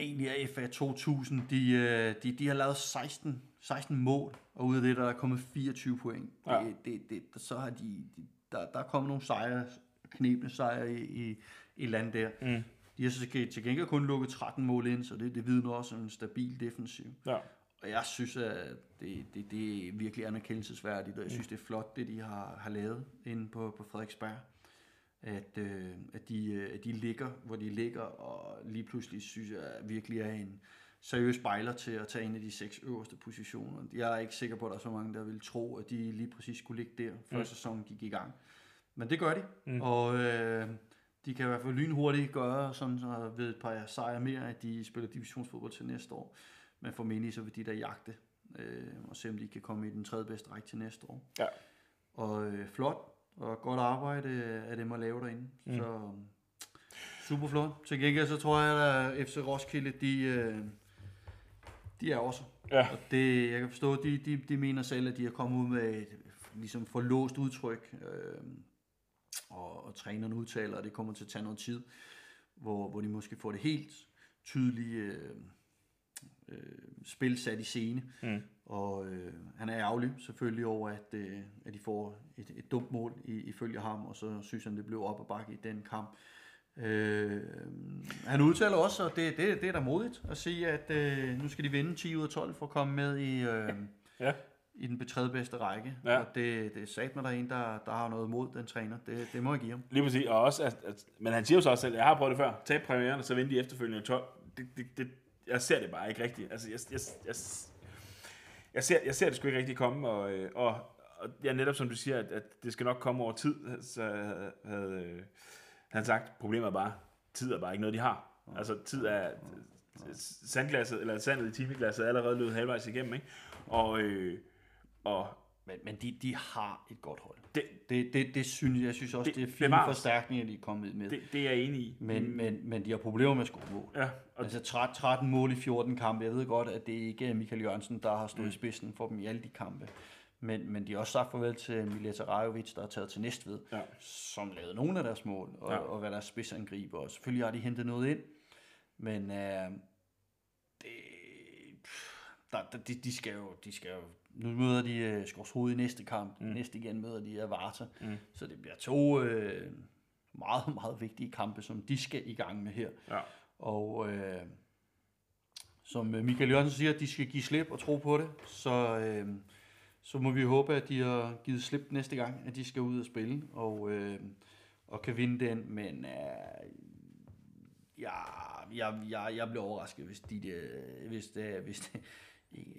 egentlig er FA 2000, de, øh, de, de har lavet 16, 16 mål, og ud af det, der er kommet 24 point. Ja. Det, det, det, så har de, de der, der er kommet nogle sejre, knebne sejre i, i, i land der. Mm. De har så til gengæld kun lukket 13 mål ind, så det, det vidner også om en stabil defensiv. Ja. Og jeg synes, at det, det, det er virkelig anerkendelsesværdigt, og jeg synes, det er flot, det de har, har lavet inde på, på Frederiksberg. At, øh, at, de, øh, at de ligger, hvor de ligger, og lige pludselig synes jeg virkelig er en seriøs spejler til at tage en af de seks øverste positioner. Jeg er ikke sikker på, at der er så mange, der vil tro, at de lige præcis skulle ligge der, før mm. sæsonen gik i gang. Men det gør de, mm. og... Øh, de kan i hvert fald lynhurtigt gøre, sådan så ved et par sejre mere, at de spiller divisionsfodbold til næste år. Men formentlig så vil de der jagte, øh, og se om de kan komme i den tredje bedste række til næste år. Ja. Og øh, flot, og godt arbejde af dem at lave derinde. Mm. Så super flot. Til gengæld så tror jeg, at FC Roskilde, de, øh, de er også. Ja. Og det, jeg kan forstå, de, de, de mener selv, at de har kommet ud med et ligesom forlåst udtryk. Øh, og, og træneren udtaler, at det kommer til at tage noget tid, hvor, hvor de måske får det helt tydelige øh, øh, spil sat i scene. Mm. Og øh, han er ærgerlig selvfølgelig over, at, øh, at de får et, et dumt mål i, ifølge ham, og så synes han, det blev op og bakke i den kamp. Øh, han udtaler også, og det, det, det er da modigt at sige, at øh, nu skal de vinde 10 ud af 12 for at komme med i, øh, ja i den tredje bedste række. Ja. Og det, det er sat med der en, der, der har noget mod den træner. Det, det må jeg give ham. Lige præcis. Og også, at, at, men han siger jo så også selv, jeg har prøvet det før. Tag premieren, og så vinde de efterfølgende 12. Det, det, det, jeg ser det bare ikke rigtigt. Altså, jeg, jeg, jeg, jeg, ser, jeg ser det sgu ikke rigtig komme, og, og, og ja, netop som du siger, at, at det skal nok komme over tid, så havde, havde han sagt, problemet er bare, tid er bare ikke noget, de har. Altså tid er sandglasset, eller sandet i timeglasset er allerede løbet halvvejs igennem, ikke? Og, øh, og Men, men de, de har et godt hold. Det, Det, det, det synes jeg synes også, Det- det, er fine bevares. forstærkninger, de er kommet med. det, det er jeg enig i. Men, men, men de har problemer med at score mål. Ja, og Altså 13 13 mål i 14 kampe. Jeg ved godt, at det ikke er Michael Jørgensen, der har stået mm. i spidsen for dem i alle de kampe. Men, men de har også sagt farvel til Mileta Rajovic, der er taget til Næstved, Ja. som lavede nogle af deres mål, og, ja. og hvad deres spidsangriber. Og selvfølgelig har de hentet noget ind, men øh, det, der, der, de, de, skal jo, de skal jo, nu møder de uh, Skorshoved i næste kamp, mm. næste igen møder de Avarta, mm. så det bliver to øh, meget, meget vigtige kampe, som de skal i gang med her. ja. Og øh, som øh, Michael Jørgensen siger, at de skal give slip og tro på det, så, øh, så må vi håbe, at de har givet slip næste gang, at de skal ud og spille og, øh, og kan vinde den. Men øh, ja, jeg, jeg, jeg bliver overrasket, hvis, de, øh, hvis, det, hvis, det,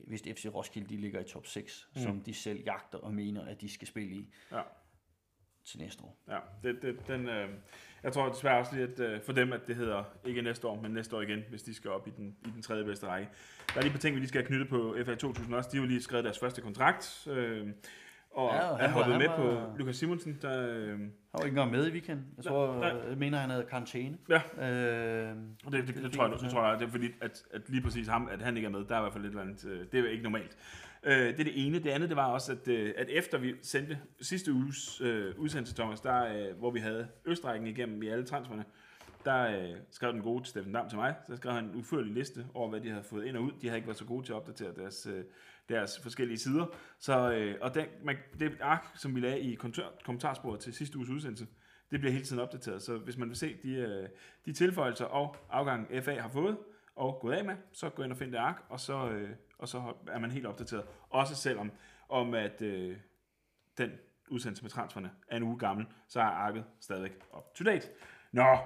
hvis FC Roskilde de ligger i top 6, mm. som de selv jagter og mener, at de skal spille i Ja. til næste år. Ja, det, det, den, øh, jeg tror desværre også lige, at øh, for dem, at det hedder ikke næste år, men næste år igen, hvis de skal op i den, i den tredje bedste række. Der er lige par ting, vi lige skal have knyttet på FA 2000 også. De har jo lige skrevet deres første kontrakt, øh, og Ja, og er han var- hoppet han med var- på Lukas Simonsen, der... Øh, Han var ikke engang med i weekenden. Jeg tror, Nej, jeg mener, han havde karantæne. Ja. Øh, og det, det, det, det, tror jeg, det tror jeg, det er fordi, at, at lige præcis ham, at han ikke er med, der er i hvert fald lidt eller andet, øh, det er ikke normalt. Øh, det er det ene. Det andet, det var også, at, øh, at efter vi sendte sidste uges øh, udsendelse, Thomas, der, øh, hvor vi havde Østrækken igennem i alle transferne, der øh, skrev den gode Steffen Dam til mig, så skrev han en udførlig liste over, hvad de havde fået ind og ud. De havde ikke været så gode til at opdatere deres, øh, deres forskellige sider. Så, øh, og den, man, det ark, som vi lagde i kommentarsporet til sidste uges udsendelse, det bliver hele tiden opdateret. Så hvis man vil se de, øh, de tilføjelser og afgangen FA har fået og gået af med, så gå ind og find det ark, og så, øh, og så er man helt opdateret. Også selvom om at øh, den udsendelse med transferne er en uge gammel, så er arket stadigvæk up to date. Nå,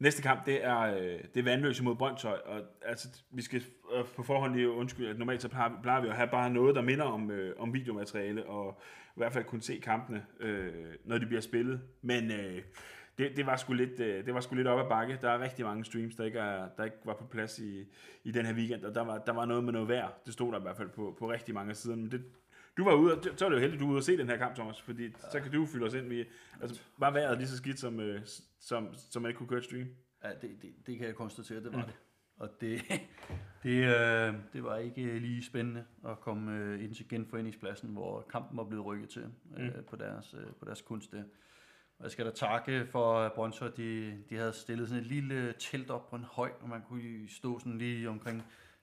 Næste kamp, det er, øh, det er Vandløse mod Brøndshøj, og altså, vi skal øh, på forhånd lige undskylde, at normalt så plejer, plejer vi at have bare noget, der minder om, øh, om videomateriale, og i hvert fald kunne se kampene, øh, når de bliver spillet. Men øh, det, det, var sgu lidt, øh, det var sgu lidt op ad bakke. Der er rigtig mange streams, der ikke, er, der ikke var på plads i, i den her weekend, og der var, der var noget med noget vejr. Det stod der i hvert fald på, på rigtig mange sider. Men det, du var ude, så er det jo heldigt, du var ude og se den her kamp, Thomas, fordi ja. så kan du fylde os ind. Vi, altså, var vejret lige så skidt, som, øh, som, som man ikke kunne køre et stream? ja, det, det, det kan jeg konstatere, det var mm. det. Og det, det, øh, det var ikke lige spændende at komme øh, ind til genforeningspladsen, hvor kampen var blevet rykket til øh, Mm. på, deres, øh, på deres kunst der. Og jeg skal da takke for at Brøndshøj, de, de havde stillet sådan et lille telt op på en høj, og man kunne stå sådan lige omkring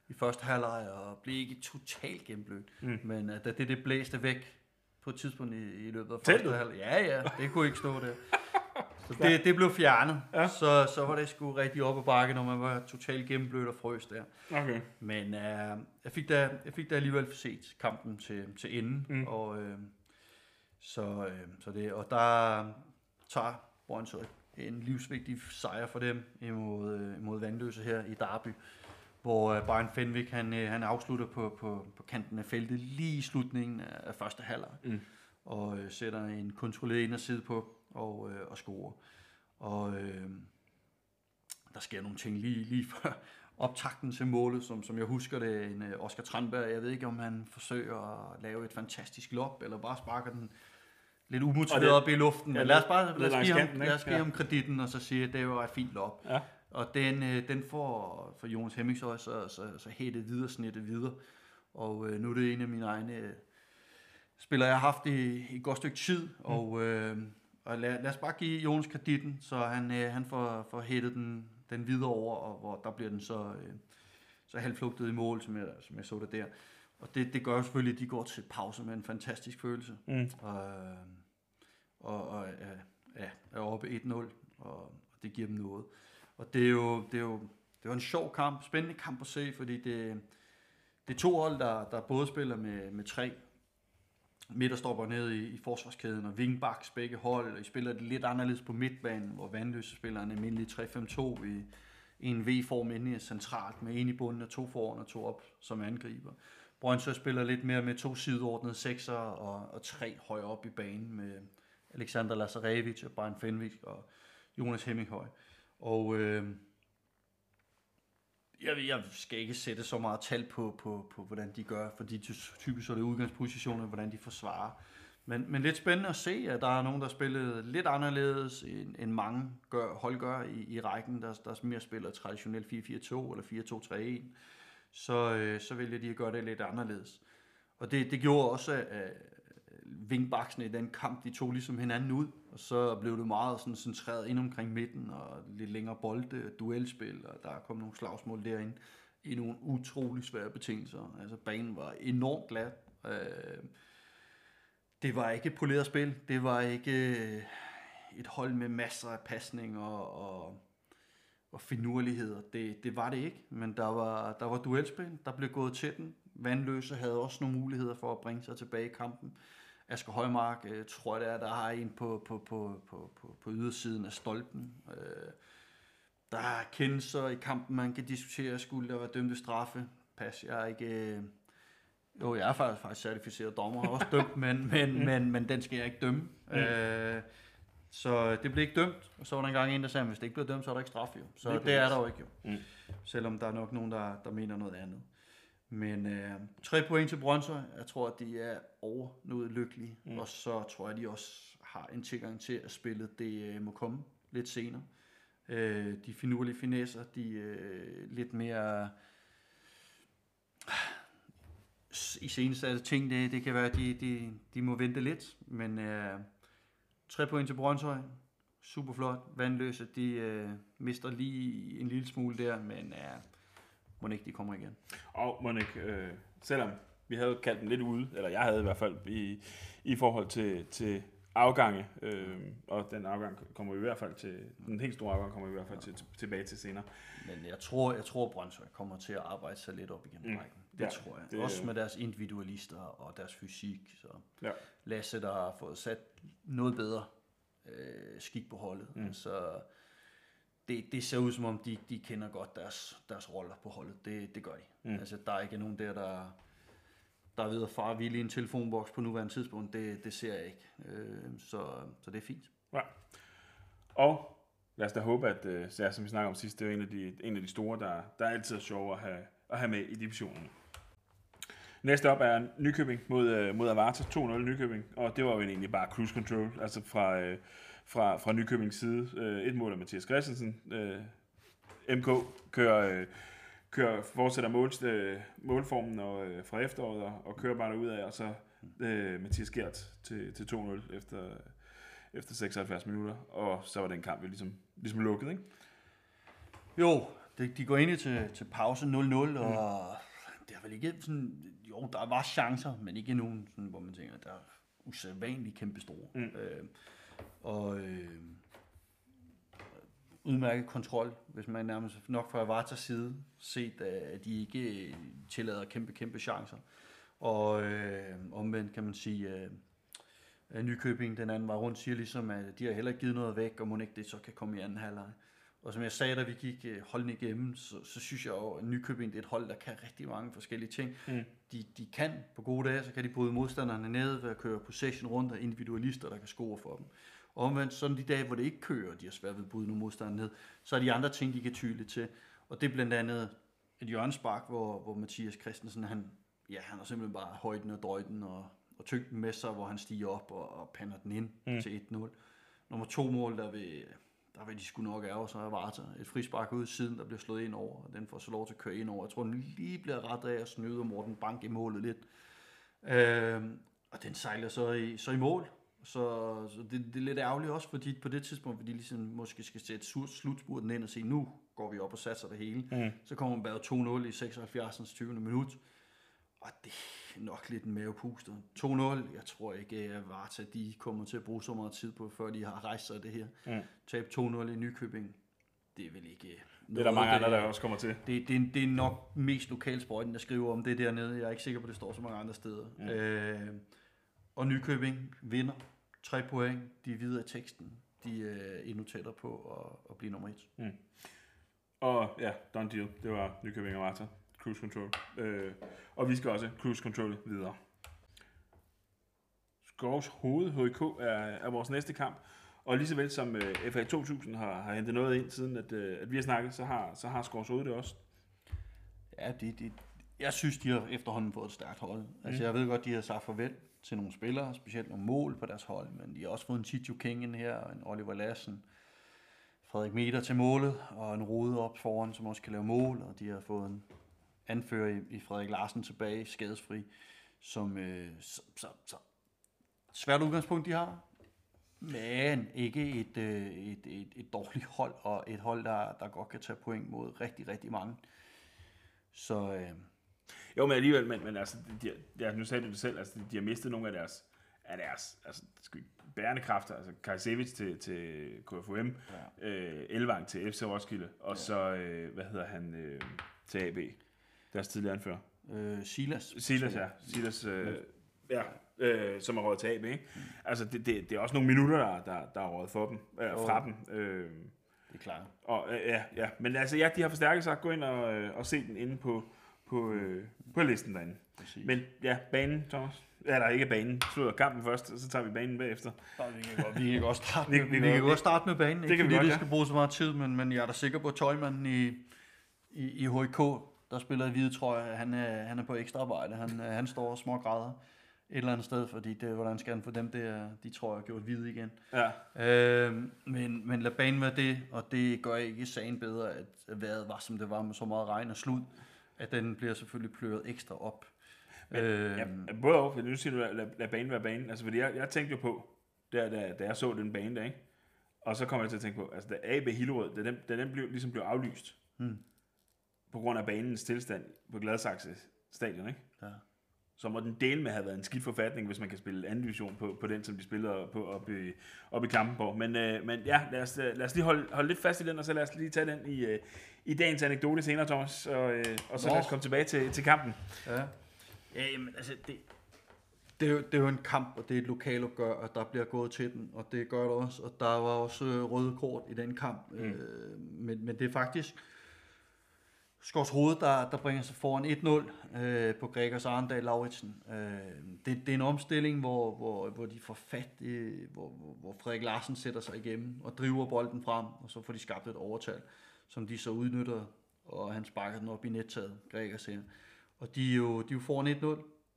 i første halvleg og blive ikke totalt gennemblødt. Mm. Men uh, da det, det blæste væk på et tidspunkt i, i løbet af første halvleg, ja ja, det kunne ikke stå der. Så det, det blev fjernet, Ja. så, så var det sgu rigtig op ad bakke, når man var totalt gennemblødt og frøs der. Okay. Men uh, jeg, fik da, jeg fik da alligevel set kampen til, til enden, Mm. og, uh, så, uh, så det, og der tager Brøndshøj en livsvigtig sejr for dem imod, uh, imod Vandløse her i Derby, hvor uh, Brian Fenwick han, uh, han afslutter på, på, på kanten af feltet lige i slutningen af, første halvleg, Mm. og uh, sætter en kontrolleret ind og side på og, uh, og scorer. Og uh, der sker nogle ting lige, lige før optakten til målet, som, som jeg husker det, en uh, Oscar Tranberg, jeg ved ikke, om han forsøger at lave et fantastisk lop, eller bare sparker den lidt umotiveret op i luften. ja, Men lad os bare lad os give, ham, lad os give Ja. ham kreditten, og så sige, at det var et fint lop. Ja. Og den, øh, den får for Jonas Hemmingshøj så, så, så hættet videre, snittet videre. Og øh, nu er det en af mine egne øh, spillere, jeg har haft i, i et godt stykke tid. Og, øh, og lad, lad os bare give Jonas kreditten, så han, øh, han får, får hættet den, den videre over, og hvor der bliver den så, øh, så halvflugtet i mål, som jeg, som jeg så det der. Og det, det gør jo selvfølgelig, at de går til pause med en fantastisk følelse. Mm. Og, og, og er, er, oppe 1-0, og, og det giver dem noget. Og det er jo, det er jo, det var en sjov kamp, spændende kamp at se, fordi det, det er to hold, der, der både spiller med, med tre midterstopper ned i, i forsvarskæden, og wingbacks begge hold, og I spiller det lidt anderledes på midtbanen, hvor Vandløse spiller en almindelig 3-5-2 i, i en V-form inde i centralt, med en i bunden og to foran og to op som angriber. Brøndshøj spiller lidt mere med to sideordnede sekser og, og tre højere op i banen med Alexander Lazarevic og Brian Fenwick og Jonas Hemminghøj. Og øh, jeg, jeg skal ikke sætte så meget tal på, på, på hvordan de gør, fordi typisk så er det udgangspositioner, hvordan de forsvarer. Men, men lidt spændende at se, at der er nogen, der spillede lidt anderledes, end, end mange gør, hold gør i, i rækken, der, der mere spiller traditionelt 4-4-2 eller 4-2-3-1. Så, øh, så vælger de at gøre det lidt anderledes. Og det, det gjorde også, at vingbaksene i den kamp, de tog ligesom hinanden ud, og så blev det meget sådan centreret ind omkring midten, og lidt længere bolde, duelspil, og der kom nogle slagsmål derinde i nogle utrolig svære betingelser. Altså banen var enormt glat. Øh, det var ikke poleret spil, det var ikke øh, et hold med masser af pasning og, og, og finurligheder. Det, det var det ikke, men der var, der var duelspil, der blev gået til den. Vandløse havde også nogle muligheder for at bringe sig tilbage i kampen. Asger Højmark, øh, tror jeg det er, der har en på, på, på, på, på, på ydersiden af stolpen. Øh, der er kendelser i kampen, man kan diskutere, skulle der være dømte straffe. Pas, jeg er ikke... Øh, jo, jeg er faktisk, faktisk certificeret dommer, har også dømt, men, men, mm. men, men den skal jeg ikke dømme. Mm. Øh, så det blev ikke dømt, og så var der engang en, der sagde, at hvis det ikke blev dømt, så er der ikke straf jo. Så det, det er der jo ikke jo. Mm. Selvom der er nok nogen, der, der mener noget andet. Men øh, tre point til Brøndshøj. Jeg tror, at de er over noget lykkelige. Mm. Og så tror jeg, at de også har en tilgang til, at spillet det øh, må komme lidt senere. Øh, de finurlige finesser, de øh, lidt mere i seneste ting, det, det kan være, at de, de, de må vente lidt. Men øh, tre point til Brøndshøj. Super flot. Vandløse, de øh, mister lige en lille smule der, men øh, må ikke de kommer igen. Og må ikke, øh, selvom vi havde kaldt dem lidt ude, eller jeg havde i hvert fald, i, i forhold til, til afgange, øh, og den afgang kommer vi i hvert fald til, den helt store afgang kommer vi i hvert fald til, tilbage til senere. Men jeg tror, jeg tror Brøndshøj kommer til at arbejde sig lidt op igen mm. rækken. Det ja, tror jeg. Det, Også med deres individualister og deres fysik. Så ja. Lasse, der har fået sat noget bedre øh, skik på holdet. Mm. Så det, det ser ud som om, de, de kender godt deres, deres roller på holdet. Det, det gør de. Mm. Altså, der er ikke nogen der, der, der er ved at fare vildt i en telefonboks på nuværende tidspunkt. Det, det ser jeg ikke. Øh, så, så det er fint. Ja. Og lad os da håbe, at øh, ja, som vi snakker om sidst, det er en af de, en af de store, der, der er altid er sjove at have, at have med i divisionen. Næste op er Nykøbing mod, øh, mod Avarta, 2-0 Nykøbing, og det var jo egentlig bare cruise control, altså fra, øh, fra, fra Nykøbings side. Øh, et mål af Mathias Christensen. Øh, MK kører, øh, kører, fortsætter mål, øh, målformen og, øh, fra efteråret og, og kører bare ud af, og så øh, Mathias Gert til, til 2-0 efter, efter 76 minutter, og så var den kamp jo ligesom, ligesom lukket, ikke? Jo, de, de går ind til, til pause 0-0, mm. og det er vel ikke sådan, jo, der var chancer, men ikke nogen, sådan, hvor man tænker, der er usædvanligt kæmpe store. Mm. Øh, og øh, udmærket kontrol, hvis man nærmest nok fra Avatas side set, at de ikke øh, tillader kæmpe, kæmpe chancer. Og øh, omvendt kan man sige, øh, Nykøbing, den anden var rundt, siger ligesom, at de har heller ikke givet noget væk, og må ikke det så kan komme i anden halvleg. Og som jeg sagde, da vi gik øh, holdene igennem, så, så synes jeg jo, at Nykøbing det er et hold, der kan rigtig mange forskellige ting. Mm. De, de kan på gode dage, så kan de bryde modstanderne ned ved at køre possession rundt af individualister, der kan score for dem. Og omvendt, sådan de dage, hvor det ikke kører, de har svært ved at bryde nogle modstandere ned, så er de andre ting, de kan tyle til. Og det er blandt andet et hjørnespark, hvor, hvor Mathias Christensen, han, ja, han har simpelthen bare højden og drøjden og, og tyngden med sig, hvor han stiger op og, og pander den ind mm. til 1-0. Nummer to mål, der vil, der vil de sgu nok ærge sig af Varta. Et frispark ud siden, der bliver slået ind over, og den får så lov til at køre ind over. Jeg tror, den lige bliver ret af at snyde Morten Bank i målet lidt. Øh, og den sejler så i, så i mål, så, så det, det er lidt ærgerligt også, fordi på det tidspunkt, fordi de ligesom måske skal sætte slutspurten ind og sige, nu går vi op og satser det hele. Mm. Så kommer man bare 2-0 i 76. 20. minut. Og det er nok lidt en mavepuster. 2-0, jeg tror ikke, at Varta de kommer til at bruge så meget tid på, før de har rejst sig det her. Mm. Tab 2-0 i Nykøbing, det er vel ikke... Det er der mange andre, der også kommer til. Det, det, det er nok mest lokalsprøjten, der skriver om det dernede. Jeg er ikke sikker på, at det står så mange andre steder. Mm. Øh, og Nykøbing vinder. Tre point. De er videre i teksten. De er endnu tættere på at, at blive nummer et. Mm. Og ja, done deal. Det var Nykøbing og Marta. Cruise control. Øh, og vi skal også cruise control videre. Skovs Hoved HK er, er vores næste kamp. Og lige så vel som øh, FA 2000 har, har hentet noget ind, siden at, øh, at vi har snakket, så har, så har Skorsrode det også. Ja, det, det, jeg synes, de har efterhånden fået et stærkt hold. Altså, jeg ved godt, de har sagt farvel til nogle spillere, specielt nogle mål på deres hold, men de har også fået en Chicho King ind her, og en Oliver Lassen, Frederik Meter til målet, og en Rode op foran, som også kan lave mål, og de har fået en anfører i, i Frederik Larsen tilbage, skadesfri, som øh, så, så, så svært udgangspunkt, de har, men ikke et, øh, et, et, et dårligt hold, og et hold, der, der godt kan tage point mod rigtig, rigtig mange. Så øh, Jo, men alligevel, men, men altså, de, de, nu sagde du det selv, altså, de har mistet nogle af deres, af deres altså, bærende kræfter, altså Kajsevic til, til KFUM, ja. øh, Elvang til FC Roskilde, og ja. så, øh, hvad hedder han, øh, til AB, deres tidligere anfører. øh, Silas. Silas, ja. Silas, øh, ja, øh, som er råd til AB, ikke? Altså, det, det, det er også nogle minutter, der, der, der er råd for dem, øh, fra dem. Øh, Det er klart. og, øh, ja, ja, men altså, ja, de har forstærket sig. Gå ind og, øh, og se den inde på, på, øh, på listen derinde. Præcis. Men ja, banen, Thomas. Eller ikke banen. Slutter kampen først, og så tager vi banen bagefter. vi kan godt, vi kan godt starte Vi- med, vi vi, kan kan godt- starte med banen. Ikke kan vi fordi godt, det ja. skal bruge så meget tid, men, men jeg er da sikker på, at tøjmanden i, i, i HK, der spiller i hvide trøje, han er, han er på ekstra arbejde. Han, øh, han står og smågræder et eller andet sted, fordi det, hvordan skal han få dem der, de trøjer gjort hvide igen. Ja, Øh, men, men lad banen være det, og det gør ikke sagen bedre, at vejret var, som det var med så meget regn og slud, at den bliver selvfølgelig pløret ekstra op. Men, øh, ja, både og, for nu siger du, lad, lad banen være banen. Altså, fordi jeg, jeg tænkte jo på, da, da, da jeg så den bane der, ikke? Og så kom jeg til at tænke på, altså da AB Hillerød, da den, da den blev, ligesom blev aflyst, Hmm. På grund af banens tilstand på Gladsaxe stadion, ikke? Ja. så må den del med have været en skidt forfatning, hvis man kan spille anden division på, på den, som de spiller på op i, op i Klampenborg. Men, øh, men ja, lad os, øh, lad os lige holde, holde lidt fast i den, og så lad os lige tage den i, øh, i dagens anekdote senere, Thomas. Og, øh, og så Nå. lad os komme tilbage til, til kampen. Ja. Ja, jamen, altså, det, det, er jo, det er jo en kamp, og det er et lokalopgør, og der bliver gået til den, og det gør det også, og der var også øh, røde kort i den kamp. Mm. Øh, men, men det er faktisk Skovs Hoved, der, der bringer sig foran 1-0 øh, på Gregers Arendal Lauritsen. Øh, det, det er en omstilling, hvor, hvor, hvor de får fat, i, hvor, hvor, hvor Frederik Larsen sætter sig igennem og driver bolden frem, og så får de skabt et overtal, som de så udnytter, og han sparker den op i nettaget, Gregers her. Og de er jo, de er jo foran 1-0,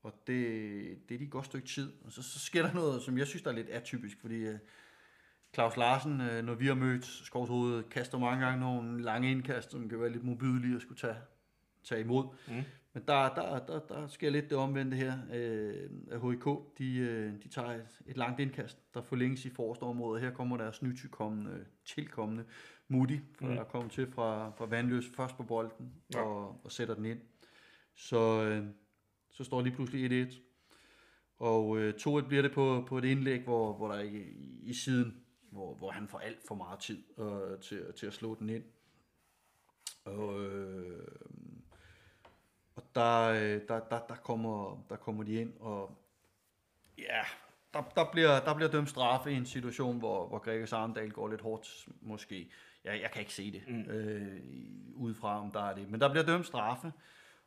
og det, det er de et godt stykke tid. Og så, så sker der noget, som jeg synes, der er lidt atypisk, fordi øh, Claus Larsen, øh, når vi har mødt Skovshoved, kaster mange gange nogle lange indkast, som kan være lidt mobilige at skulle tage, tage imod. Mm. Men der, der, der, der sker lidt det omvendte her. Øh, af HIK, de, øh, de tager et, et langt indkast, der forlænges i forreste område. Her kommer deres nytilkommende, tilkommende Moody, for Mm. der kommer til fra, fra Vandløs først på bolden Ja. og, og sætter den ind. Så, øh, så står lige pludselig 1-1. Og øh, 2-1 bliver det på, på et indlæg, hvor, hvor der ikke i, i siden, hvor, hvor han får alt for meget tid øh, til, til at slå den ind. Og, øh, og der, øh, der, der, der, kommer, der kommer de ind, og ja, der, der, bliver, der bliver dømt straffe i en situation, hvor, hvor Gregers Arndal går lidt hårdt, måske. Jeg, jeg kan ikke se det Mm. øh, udefra, om der er det. Men der bliver dømt straffe,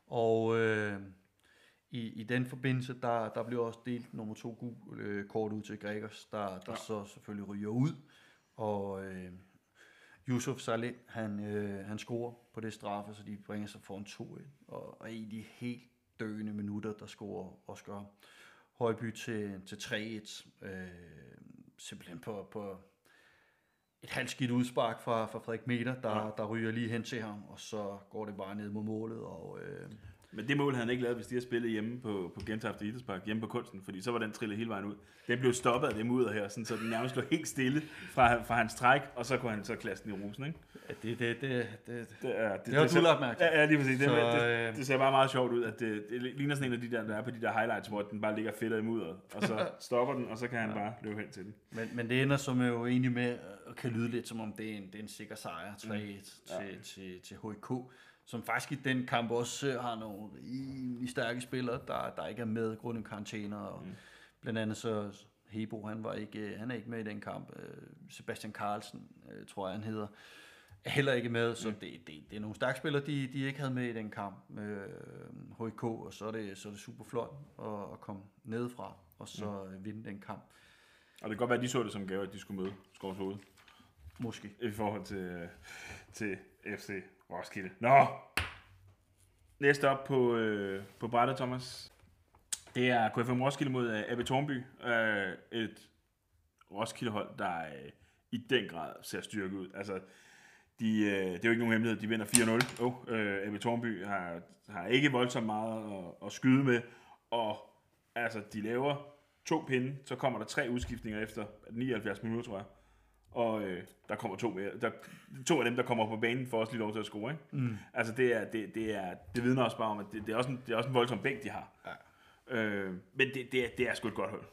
og øh, i, i den forbindelse, der, der bliver også delt nummer to gul øh, kort ud til Gregers, der, der Ja. så selvfølgelig ryger ud. Og øh, Yusuf Saleh, han, øh, han scorer på det straffe, så de bringer sig foran 2-1. Og, og i de helt døende minutter, der scorer Oscar Højby til, til 3-1. Øh, simpelthen på, på et halvskidt udspark fra, fra Frederik Meter, der, ja. der ryger lige hen til ham, og så går det bare ned mod målet. Og, øh, Men det mål havde han ikke lavet, hvis de havde spillet hjemme på, på Gentofte Idrætspark, hjemme på kunsten, fordi så var den trillet hele vejen ud. Den blev stoppet af det mudder her, sådan, så den nærmest lå helt stille fra, fra hans træk, og så kunne han så klasse den i rosen, ikke? ja, det, det, det, det, Det, er, det, Det har du lagt mærke til. Ja, ja, lige præcis. Det, Så, det, øh, det, ser bare meget sjovt ud, at det, det ligner sådan en af de der, der er på de der highlights, hvor den bare ligger fedt i mudderet, og så stopper den, og så kan han bare løbe hen til den. Men, men det ender som jo egentlig med at kan lyde lidt som om det er en, det er en sikker sejr 3-1 mm. Ja. til, til, til HK, som faktisk i den kamp også øh, har nogle rimelig stærke spillere, der, der ikke er med grundet karantæner. Og Mm. Blandt andet så Hebo, han, var ikke, øh, han er ikke med i den kamp. Øh, Sebastian Carlsen, tror jeg han hedder, er heller ikke med, så Mm. det, det, det er nogle stærke spillere, de, de ikke havde med i den kamp. Øh, HK, og så er det, så er det super flot at, at komme nedefra, og så mm. vinde den kamp. Og det kan godt være, at de så det som gave, at de skulle møde Hoved Måske. i forhold til, til FC Roskilde. Nå! Næste op på, øh, på brættet, Thomas. Det er KFM Roskilde mod øh, AB Tornby. Øh, et Roskilde-hold, der øh, i den grad ser styrke ud. Altså, de, øh, det er jo ikke nogen hemmelighed, de vinder 4-0. Oh, øh, AB Tornby har, har ikke voldsomt meget at, at skyde med, og altså, de laver to pinde, så kommer der tre udskiftninger efter 79 minutter, tror jeg. Og øh, der kommer to mere. Der, to af dem, der kommer på banen, får også lige lov til at score. Ikke? Mm. Altså, det, er, det, det, er, det vidner også bare om, at det, det, er, også en, det er også en voldsom bænk, de har. Ja. Øh, men det, det, er, det er sgu et godt hold.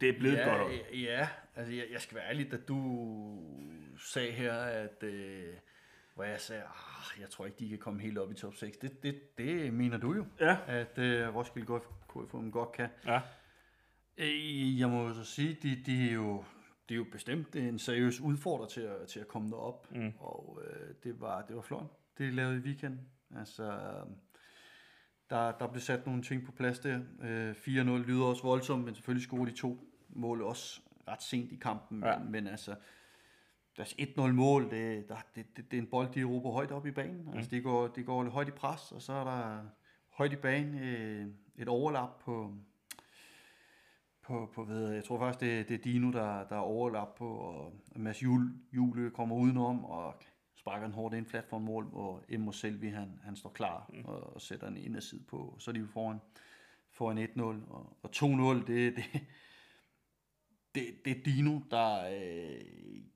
Det er blevet et godt hold. Ja, ja, altså jeg, jeg skal være ærlig, da du sagde her, at øh, hvor jeg sagde, ah, jeg tror ikke, de kan komme helt op i top 6. Det, det, det mener du jo, Ja. at øh, Roskilde godt, KFM godt kan. Ja. Øh, Jeg må jo så sige, de, de er jo, det er jo bestemt en seriøs udfordrer til at, til at komme derop, mm. og øh, det, var, det var flot, det de lavede i weekenden. Altså, øh, der, der blev sat nogle ting på plads der. Øh, 4-0 lyder også voldsomt, men selvfølgelig scorede de to mål også ret sent i kampen, Ja. men, men altså, deres 1-0 mål, det, der, det, det, det er en bold, de råber højt op i banen. Altså, de går, de går højt i pres, og så er der højt i banen øh, et overlap på, på, på ved, jeg, tror faktisk, det, det er Dino, der, der er overlap på, og Mads Jule, Jule kommer udenom, og sparker en hårdt ind flat for en mål, og Emmo Selvi, han, han står klar mm. og, og sætter en inderside på, så er de jo foran, foran 1-0, og, og 2-0, det, det, det, det er Dino, der øh,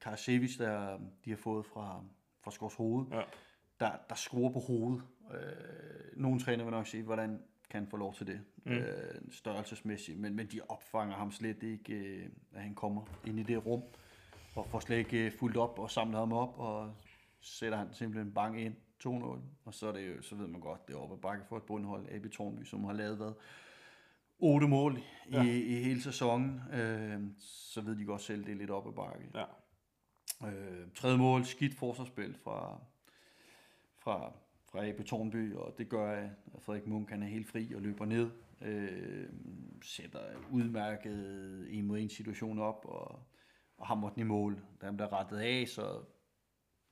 Karasevic, der de har fået fra, fra Skors Hoved, Ja. der, der scorer på hovedet. Øh, nogle træner vil nok sige, hvordan kan få lov til det, mm. øh, størrelsesmæssigt, men, men de opfanger ham slet ikke, øh, at han kommer ind i det rum, og får slet ikke øh, fuldt op og samlet ham op, og sætter han simpelthen bang ind 2-0, og så, er det jo, så ved man godt, det er oppe ad bakke for et bundhold, AB Tornby, som har lavet hvad, 8 mål i, Ja. i hele sæsonen, øh, så ved de godt selv, det er lidt op ad bakke. Ja. Øh, tredje mål, skidt forsvarsspil fra, fra, fra AB Tornby, og det gør, at Frederik Munk han er helt fri og løber ned. Øh, sætter udmærket en mod en situation op, og, og hammer den i mål. Han bliver rettet af, så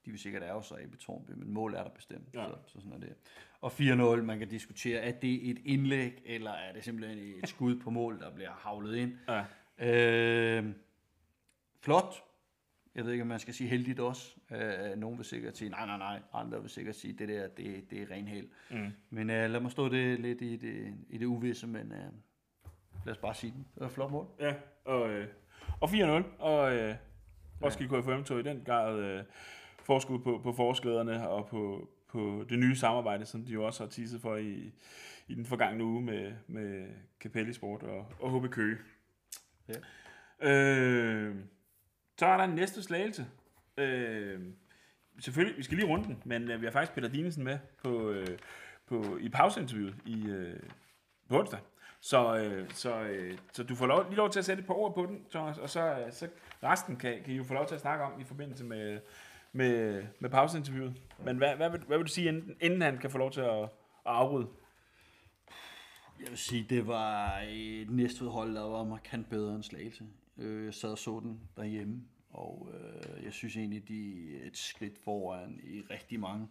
de vil sikkert ærge sig AB Tornby, men mål er der bestemt, Ja. så, så sådan er det. Og 4-0, man kan diskutere, er det et indlæg, eller er det simpelthen et skud på mål, der bliver havlet ind? Ja. Øh, flot. Jeg ved ikke, om man skal sige heldigt også. Øh, nogen vil sikkert sige, nej, nej, nej. Andre vil sikkert sige, det der, det, det er ren held. Mm. Men øh, lad mig stå det lidt i det, i det uvisse, men øh, lad os bare sige den. Det var et flot mål. Ja, og, øh, og 4-0, og øh, Roskilde KFM tog i den grad øh, forskud på, på forsklæderne og på, på det nye samarbejde, som de jo også har teaset for i, i den forgangne uge med, med Capelli Sport og, og HB Køge. Ja. Øh, så er der en næste slagelse. Øh, selvfølgelig, vi skal lige runde den, men øh, vi har faktisk Peter Dinesen med på, øh, på, i pauseinterviewet i, øh, på onsdag. Så, øh, så, øh, så du får lov, lige lov til at sætte et par ord på den, Thomas, og så, øh, så resten kan, kan I jo få lov til at snakke om i forbindelse med, med, med pauseinterviewet. Men hvad, hvad, vil, hvad vil du sige, inden, inden han kan få lov til at, at afbryde? Jeg vil sige, det var et næste hold, der var markant bedre end Slagelse. Øh, Jeg sad og så den derhjemme, og øh, jeg synes egentlig, de er et skridt foran i rigtig mange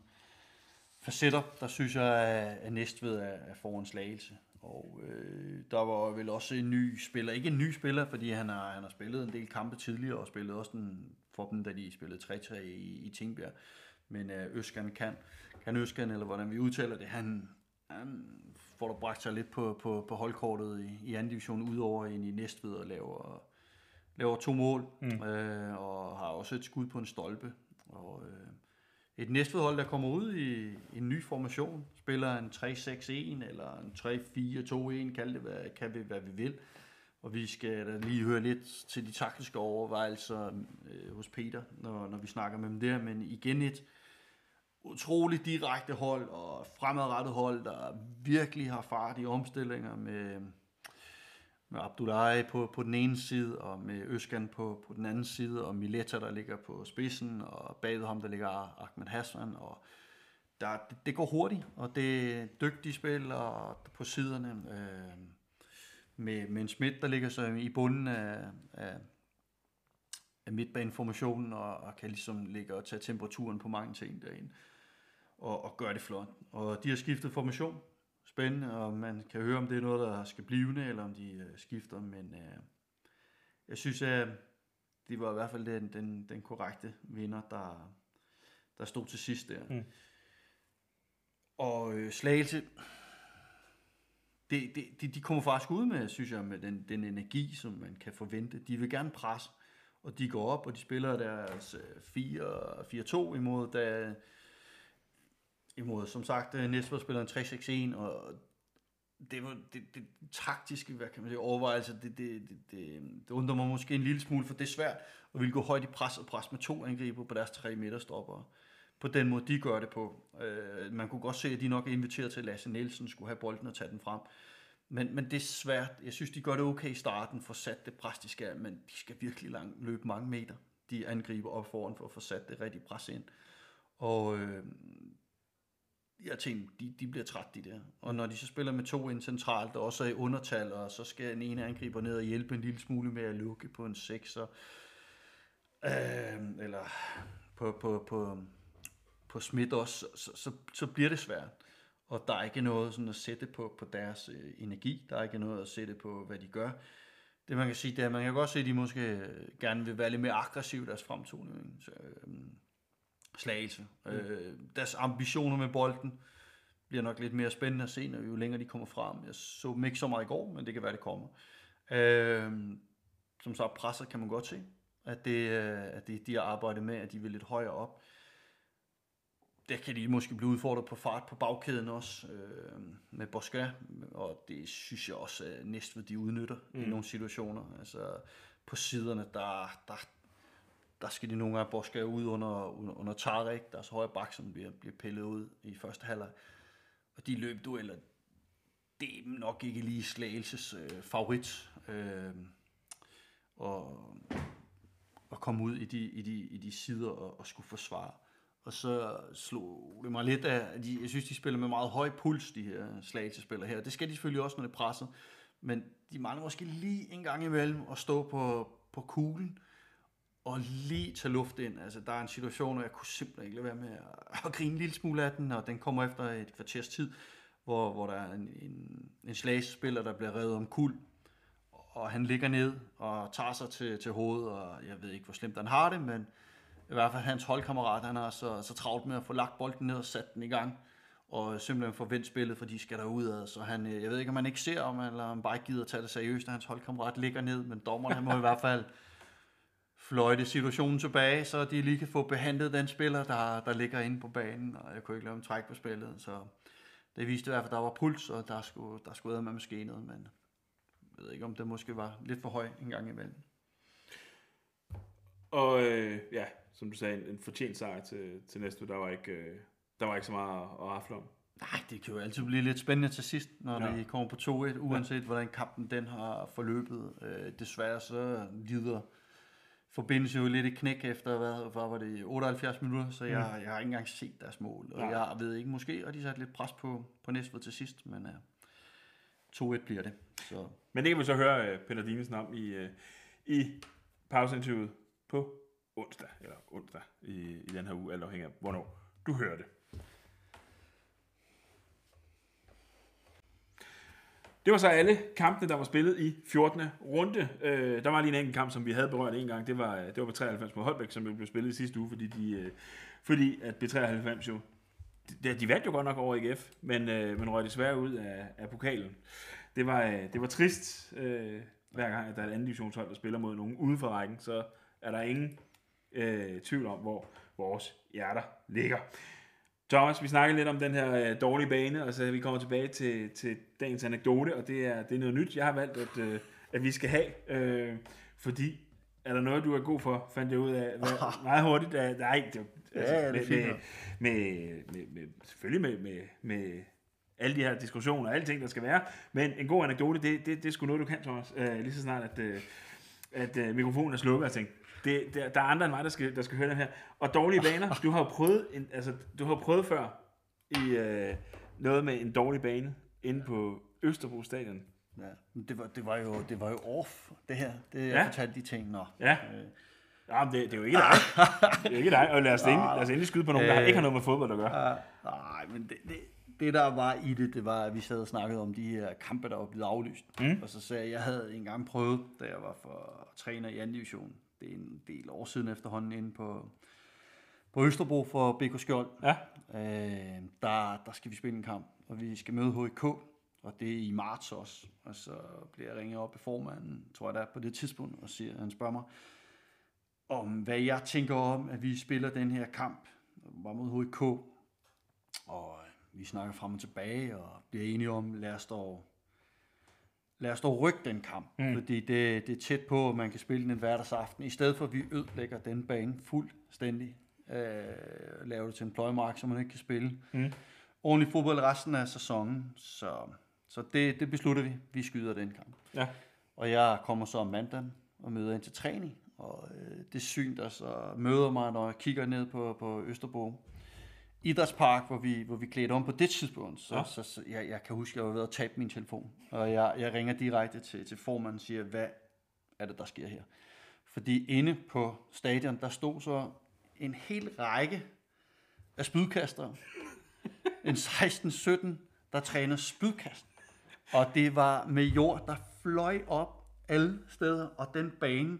facetter. Der synes jeg, at- Næstved er foran Slagelse. Og øh, der var vel også en ny spiller, ikke en ny spiller, fordi han har, han har spillet en del kampe tidligere, og spillet også den, for dem, da de spillede 3-3 i, i Tingbjerg. Men øh, Øskan kan, kan Øskan, eller hvordan vi udtaler det, han, han får da bragt sig lidt på, på, på holdkortet i, i anden division, udover ind i Næstved og laver, laver to mål, mm. øh, og har også et skud på en stolpe. Og, øh, et Næstved-hold, der kommer ud i, i en ny formation, spiller en 3-6-1 eller en 3-4-2-1, kald det hvad, kan vi, hvad vi vil. Og vi skal da lige høre lidt til de taktiske overvejelser øh, hos Peter, når, når vi snakker med dem der. Men igen et utroligt direkte hold og fremadrettet hold, der virkelig har fart i omstillinger med, med Abdullahi på, på den ene side, og med Øskan på, på den anden side, og Mileta, der ligger på spidsen, og bagved ham, der ligger Ahmed Hassan, og der, det, det går hurtigt, og det er dygtige spillere på siderne. Øh, med, med en Schmidt, der ligger så i bunden af, af, af midtbaneformationen, og, og kan ligesom ligge og tage temperaturen på mange ting derinde, og, og gøre det flot. Og de har skiftet formation, spændende, og man kan høre, om det er noget, der skal blive, eller om de uh, skifter, men uh, jeg synes, at det var i hvert fald den, den, den korrekte vinder, der, der stod til sidst der. Mm. Og øh, Slagelse, det, det, de, de kommer faktisk ud med, synes jeg, med den, den energi, som man kan forvente. De vil gerne presse, og de går op, og de spiller deres 4-4-2 øh, imod, da, imod som sagt, øh, spiller en 3-6-1, og det var det, det, det taktiske, hvad kan man sige, overvejelse, det, det, det, det, øh, det undrer mig måske en lille smule, for det er svært at ville gå højt i pres og pres med to angriber på deres tre midterstopper. På den måde, de gør det på. Øh, man kunne godt se, at de nok er inviteret til, at Lasse Nielsen skulle have bolden og tage den frem. Men, men det er svært. Jeg synes, de gør det okay i starten, for sat det pres, de skal, men de skal virkelig lang, løbe mange meter. De angriber op foran for at få sat det rigtige pres ind. Og øh, jeg tænkte, de, de bliver træt, de der. Og når de så spiller med to ind centralt, og også er i undertal, og så skal en ene angriber ned og hjælpe en lille smule med at lukke på en sekser, øh, eller på, på, på, på Schmidt også, så, så, så bliver det svært. Og der er ikke noget sådan at sætte på, på deres øh, energi, der er ikke noget at sætte på, hvad de gør. Det man kan sige, det er, at man kan godt se, at de måske gerne vil være lidt mere aggressive i deres fremtoning. Så, øh, slagelse. Mm. Øh, deres ambitioner med bolden bliver nok lidt mere spændende at se, når jo længere de kommer frem. Jeg så dem ikke så meget i går, men det kan være, det kommer. Øh, som så presser kan man godt se, at det, øh, at det, de har arbejdet med, at de vil lidt højere op. Der kan de måske blive udfordret på fart på bagkæden også, øh, med Bosca, og det synes jeg også, at Næstved de udnytter mm. i nogle situationer. Altså på siderne, der, der, der skal de nogle gange Boska ud under, under, under Tarek, deres højre bak, som bliver, bliver pillet ud i første halvleg. Og de løbdueller, det er nok ikke lige Slagelses øh, favorit. Øh, og, at komme ud i de, i de, i de sider og, og skulle forsvare. Og så slog det mig lidt af, at de, jeg synes, de spiller med meget høj puls, de her slagelsespillere her. Det skal de selvfølgelig også, når det presser. Men de mangler måske lige en gang imellem at stå på, på kuglen og lige tage luft ind. Altså, der er en situation, hvor jeg kunne simpelthen ikke lade være med at, at grine en lille smule af den, og den kommer efter et kvarters tid, hvor, hvor der er en, en, en slagspiller, der bliver revet om kul, og han ligger ned og tager sig til, til hovedet, og jeg ved ikke, hvor slemt han har det, men i hvert fald hans holdkammerat, han har så, så travlt med at få lagt bolden ned og sat den i gang, og simpelthen få vendt spillet, for de skal derudad. Så han, øh, jeg ved ikke, om han ikke ser, om, eller om han bare ikke gider at tage det seriøst, når hans holdkammerat ligger ned, men dommeren han må i hvert fald fløjte situationen tilbage, så de lige kan få behandlet den spiller, der, der ligger inde på banen, og jeg kunne ikke lade dem trække på spillet, så det viste i hvert fald, at der var puls, og der skulle, der skulle med måske noget, men jeg ved ikke, om det måske var lidt for høj en gang imellem. Og øh, ja, som du sagde, en, fortjent sejr til, til næste der var ikke, øh, der var ikke så meget at, at om. Nej, det kan jo altid blive lidt spændende til sidst, når ja. det kommer på 2-1, uanset ja. hvordan kampen den har forløbet. Øh, desværre så lider forbindelse jo lidt et knæk efter, hvad, hvad var det, 78 minutter, så jeg, mm. jeg har ikke engang set deres mål. Og ja. jeg ved ikke, måske og de sat lidt pres på, på Næstved til sidst, men uh, øh, 2-1 bliver det. Så. Men det kan vi så høre uh, Peter Dinesen om i, uh, i pauseinterviewet på onsdag, eller onsdag i, i den her uge, eller afhængig af, hvornår du hører det. Det var så alle kampene, der var spillet i 14. runde. Øh, der var lige en enkelt kamp, som vi havde berørt en gang. Det var, det var på 93 mod Holbæk, som jo blev spillet i sidste uge, fordi, de, øh, fordi at B93 jo... De, de vandt jo godt nok over IGF, men, øh, men røg desværre ud af, af pokalen. Det var, øh, det var trist, øh, hver gang at der er et andet divisionshold, der spiller mod nogen ude for rækken, så er der ingen øh, tvivl om, hvor vores hjerter ligger. Thomas, vi snakkede lidt om den her øh, dårlige bane, og så vi kommer tilbage til, til dagens anekdote, og det er, det er noget nyt, jeg har valgt, at, øh, at vi skal have, øh, fordi er der noget, du er god for, fandt jeg ud af hvad, meget hurtigt. Nej, det, altså, ja, det med, med, med, med, selvfølgelig med, med, med alle de her diskussioner og alle ting, der skal være, men en god anekdote, det, det, det er sgu noget, du kan, Thomas, øh, lige så snart, at, øh, at øh, mikrofonen er slukket, og jeg tænkte, det, der, der er andre end mig, der skal, der skal høre den her. Og dårlige baner, du har jo prøvet, en, altså, du har prøvet før i øh, noget med en dårlig bane inde på Østerbro Stadion. Ja, men det var, det var, jo, det var jo off, det her. Det, jeg Ja. fortalte de ting, nå. Ja. Øh, Ja, men det, det er jo ikke dig. Det er jo ikke dig. Og lad os, endelig, lad os endelig skyde på nogen, der Øh. ikke har noget med fodbold at gøre. Ah, nej, men det, det, det, der var i det, det var, at vi sad og snakkede om de her kampe, der var blevet aflyst. Mm. Og så sagde jeg, at jeg havde engang prøvet, da jeg var for træner i anden division. Det er en del år siden efterhånden inde på, på Østerbro for BK Skjold. Ja. Øh, der, der skal vi spille en kamp, og vi skal møde HK, og det er i marts også. Og så bliver jeg ringet op af formanden, tror jeg der er på det tidspunkt, og siger, han spørger mig, om hvad jeg tænker om, at vi spiller den her kamp, var mod HK, og øh, vi snakker frem og tilbage, og bliver enige om, lad os dog, lad os dog rykke den kamp, mm. fordi det, det er tæt på, at man kan spille den en hverdagsaften, i stedet for at vi ødelægger den bane fuldstændig, øh, laver det til en pløjemark, så man ikke kan spille Mm. ordentlig fodbold resten af sæsonen, så, så det, det beslutter vi, vi skyder den kamp. Ja. Og jeg kommer så om mandagen og møder ind til træning, og øh, det syn, der så møder mig, når jeg kigger ned på, på Østerbro Idrætspark, hvor vi, hvor vi klædte om på det tidspunkt, så, Ja. så, så jeg, jeg kan huske, at jeg var ved at tabe min telefon, og jeg, jeg ringer direkte til, til formanden og siger, hvad er det, der sker her? Fordi inde på stadion, der stod så en hel række af spydkastere. En 16-17, der træner spydkast. Og det var med jord, der fløj op alle steder, og den bane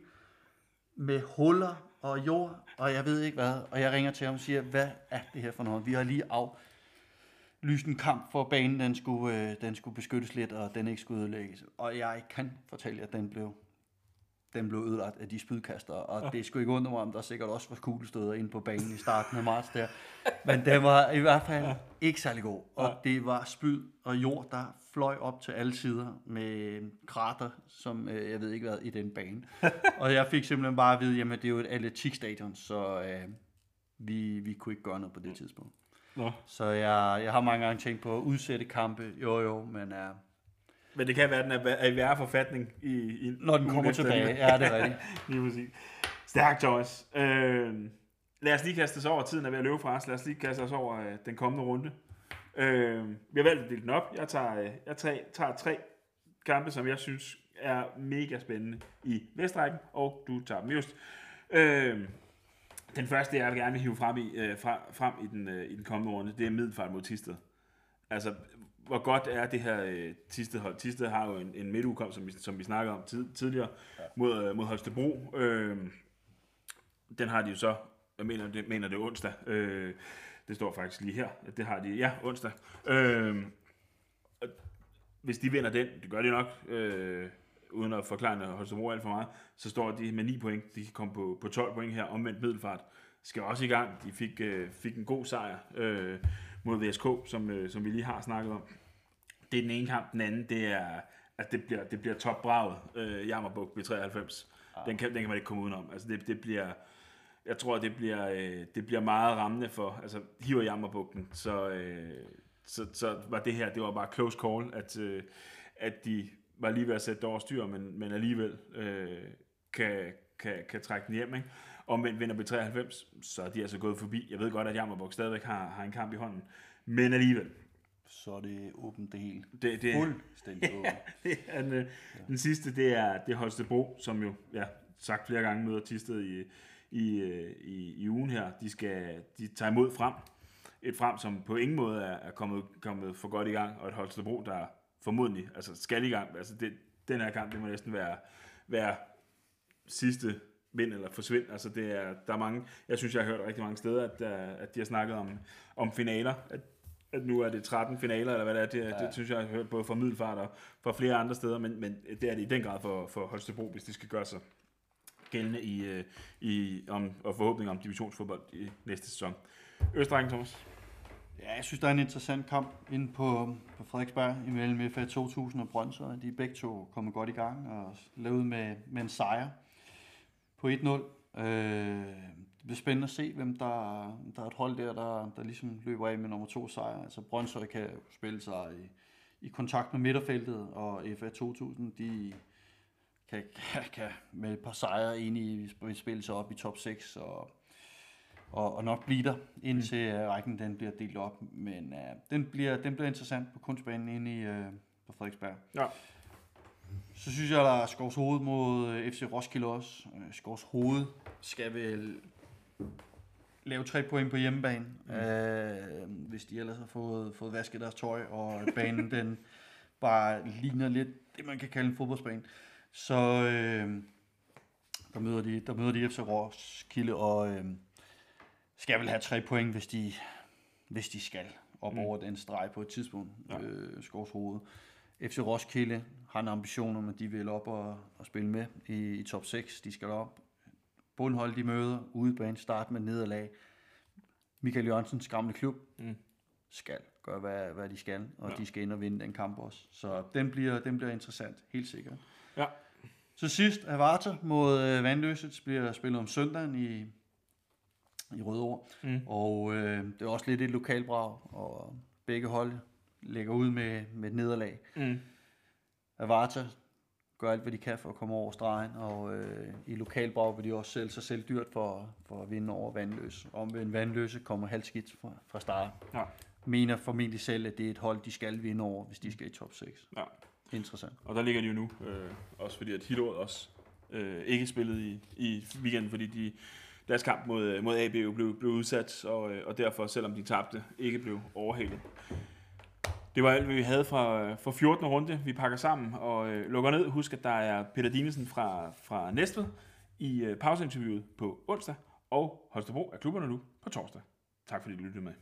med huller og jord, og jeg ved ikke hvad. Og jeg ringer til ham og siger, hvad er det her for noget? Vi har lige aflyst en kamp for banen, den skulle, øh, den skulle beskyttes lidt, og den ikke skulle ødelægges. Og jeg kan fortælle jer, at den blev, den blev ødelagt af de spydkaster, og ja. det skulle ikke undre mig, om der sikkert også var kuglestøder inde på banen i starten af marts der. Men den var i hvert fald ja. ikke særlig god, og det var spyd og jord, der fløj op til alle sider med krater, som øh, jeg ved ikke hvad, i den bane. og jeg fik simpelthen bare at vide, jamen det er jo et atletikstadion, så øh, vi, vi kunne ikke gøre noget på det tidspunkt. Nå. Så jeg, jeg har mange gange tænkt på at udsætte kampe, jo jo, men uh, Men det kan være, at den er, er i værre forfatning i, i når den kommer tilbage, ja det er rigtigt. Lige præcis. Stærkt, Thomas. Øh, lad os lige kaste os over. Tiden er ved at løbe fra os. Lad os lige kaste os over øh, den kommende runde. Øh, vi har valgt at dele den op. Jeg tager, øh, jeg tager, tager tre kampe, som jeg synes er mega spændende i Vestrækken, og du tager dem just. Øh, den første, jeg vil gerne vil hive frem i, øh, fra, frem i, den, øh, i den kommende runde, det er Middelfart mod Tisted. Altså, hvor godt er det her øh, Tisted hold? Tisted har jo en, en midtudkom, som vi, som vi snakkede om tid, tidligere, ja. mod, øh, mod Holstebro. Øh, den har de jo så, jeg mener det, mener det er onsdag. Øh, det står faktisk lige her. Det har de, ja, onsdag. Øh, hvis de vinder den, det gør de nok, øh, uden at forklare Holstebro alt for meget, så står de med 9 point. De kan komme på, på 12 point her, omvendt middelfart. Skal også i gang. De fik, øh, fik en god sejr øh, mod VSK, som, øh, som vi lige har snakket om. Det er den ene kamp. Den anden, det er, at det bliver, det bliver topbraget. Øh, Jammerbuk bliver 93. Den kan, den kan man ikke komme udenom. Altså det, det bliver, jeg tror, det bliver, øh, det bliver meget rammende for, altså hiver Jammerbugten, så, øh, så, så var det her, det var bare close call, at, øh, at de var lige ved at sætte over styr, men, men alligevel øh, kan, kan, kan trække den hjem, ikke? Men vinder ved 93, så er de altså gået forbi. Jeg ved godt, at Jammerbuk stadigvæk har, har en kamp i hånden, men alligevel. Så er det åbent det hele. Det, det, Fuldstændig åbent. det er den, øh, den sidste, det er, det er Holstebro, som jo, ja, sagt flere gange, møder Tisted i, i, øh, i, i ugen her. De, skal, de tager imod frem. Et frem, som på ingen måde er, er kommet, kommet for godt i gang, og et Holstebro, der formodentlig altså skal i gang. Altså det, den her kamp, det må næsten være, være sidste vind eller forsvind. Altså det er, der er mange, jeg synes, jeg har hørt rigtig mange steder, at, øh, at de har snakket om, om finaler, at, at nu er det 13 finaler, eller hvad det er, det, ja. det synes jeg, jeg har hørt både fra Middelfart og fra flere andre steder, men, men det er det i den grad for, for Holstebro, hvis de skal gøre sig gældende i, øh, i om, og forhåbning om divisionsfodbold i næste sæson. Østrækken, Thomas. Ja, jeg synes, der er en interessant kamp inde på, på Frederiksberg imellem FA 2000 og Brøndshøj. De er begge to kommet godt i gang og lavet med, med en sejr på 1-0. Øh, det bliver spændende at se, hvem der, der er et hold der, der, der ligesom løber af med nummer to sejr. Altså Brøndshøj kan jo spille sig i, i kontakt med midterfeltet, og FA 2000, de kan, kan, kan med et par sejre ind i spille sig op i top 6 og, og, og nok blive der, indtil mm. rækken den bliver delt op. Men uh, den, bliver, den bliver interessant på kunstbanen inde i, uh, på Frederiksberg. Ja. Så synes jeg, der er Skovs Hoved mod øh, FC Roskilde også. Øh, Skovs Hoved skal vel lave tre point på hjemmebane, mm. øh, hvis de ellers har fået, fået vasket deres tøj, og banen den bare ligner lidt det, man kan kalde en fodboldsbane. Så øh, der, møder de, der møder de FC Roskilde, og øh, skal vel have tre point, hvis de, hvis de skal op mm. over den streg på et tidspunkt, ja. øh, Skovs Hoved. FC Roskilde har en ambition om, at de vil op og, og spille med i, i top 6. De skal op. Bundhold de møder, udebane, start med nederlag. Michael Jørgensens gamle klub mm. skal gøre, hvad, hvad de skal, og ja. de skal ind og vinde den kamp også. Så den bliver, den bliver interessant, helt sikkert. Ja. Så sidst, Avarta mod øh, Vandløset bliver spillet om søndagen i, i Rødovre. Mm. Og øh, det er også lidt et lokalbrag, og begge hold lægger ud med, med et nederlag. Mm. Avarta gør alt, hvad de kan for at komme over stregen, og øh, i lokalbrag vil de også sælge sig selv dyrt for, for at vinde over Vandløs. Om en Vandløse kommer halvskidt fra, fra start. Ja. Mener formentlig selv, at det er et hold, de skal vinde over, hvis de skal i top 6. Ja. Interessant. Og der ligger de jo nu, øh, også fordi at Hillerød også øh, ikke spillede i, i weekenden, fordi de, deres kamp mod, mod AB blev, blev udsat, og, øh, og derfor, selvom de tabte, ikke blev overhalet. Det var alt, hvad vi havde fra, øh, fra 14. runde. Vi pakker sammen og øh, lukker ned. Husk, at der er Peter Dinesen fra, fra Næstved i øh, pauseinterviewet på onsdag, og Holstebro er klubberne nu på torsdag. Tak fordi du lyttede med.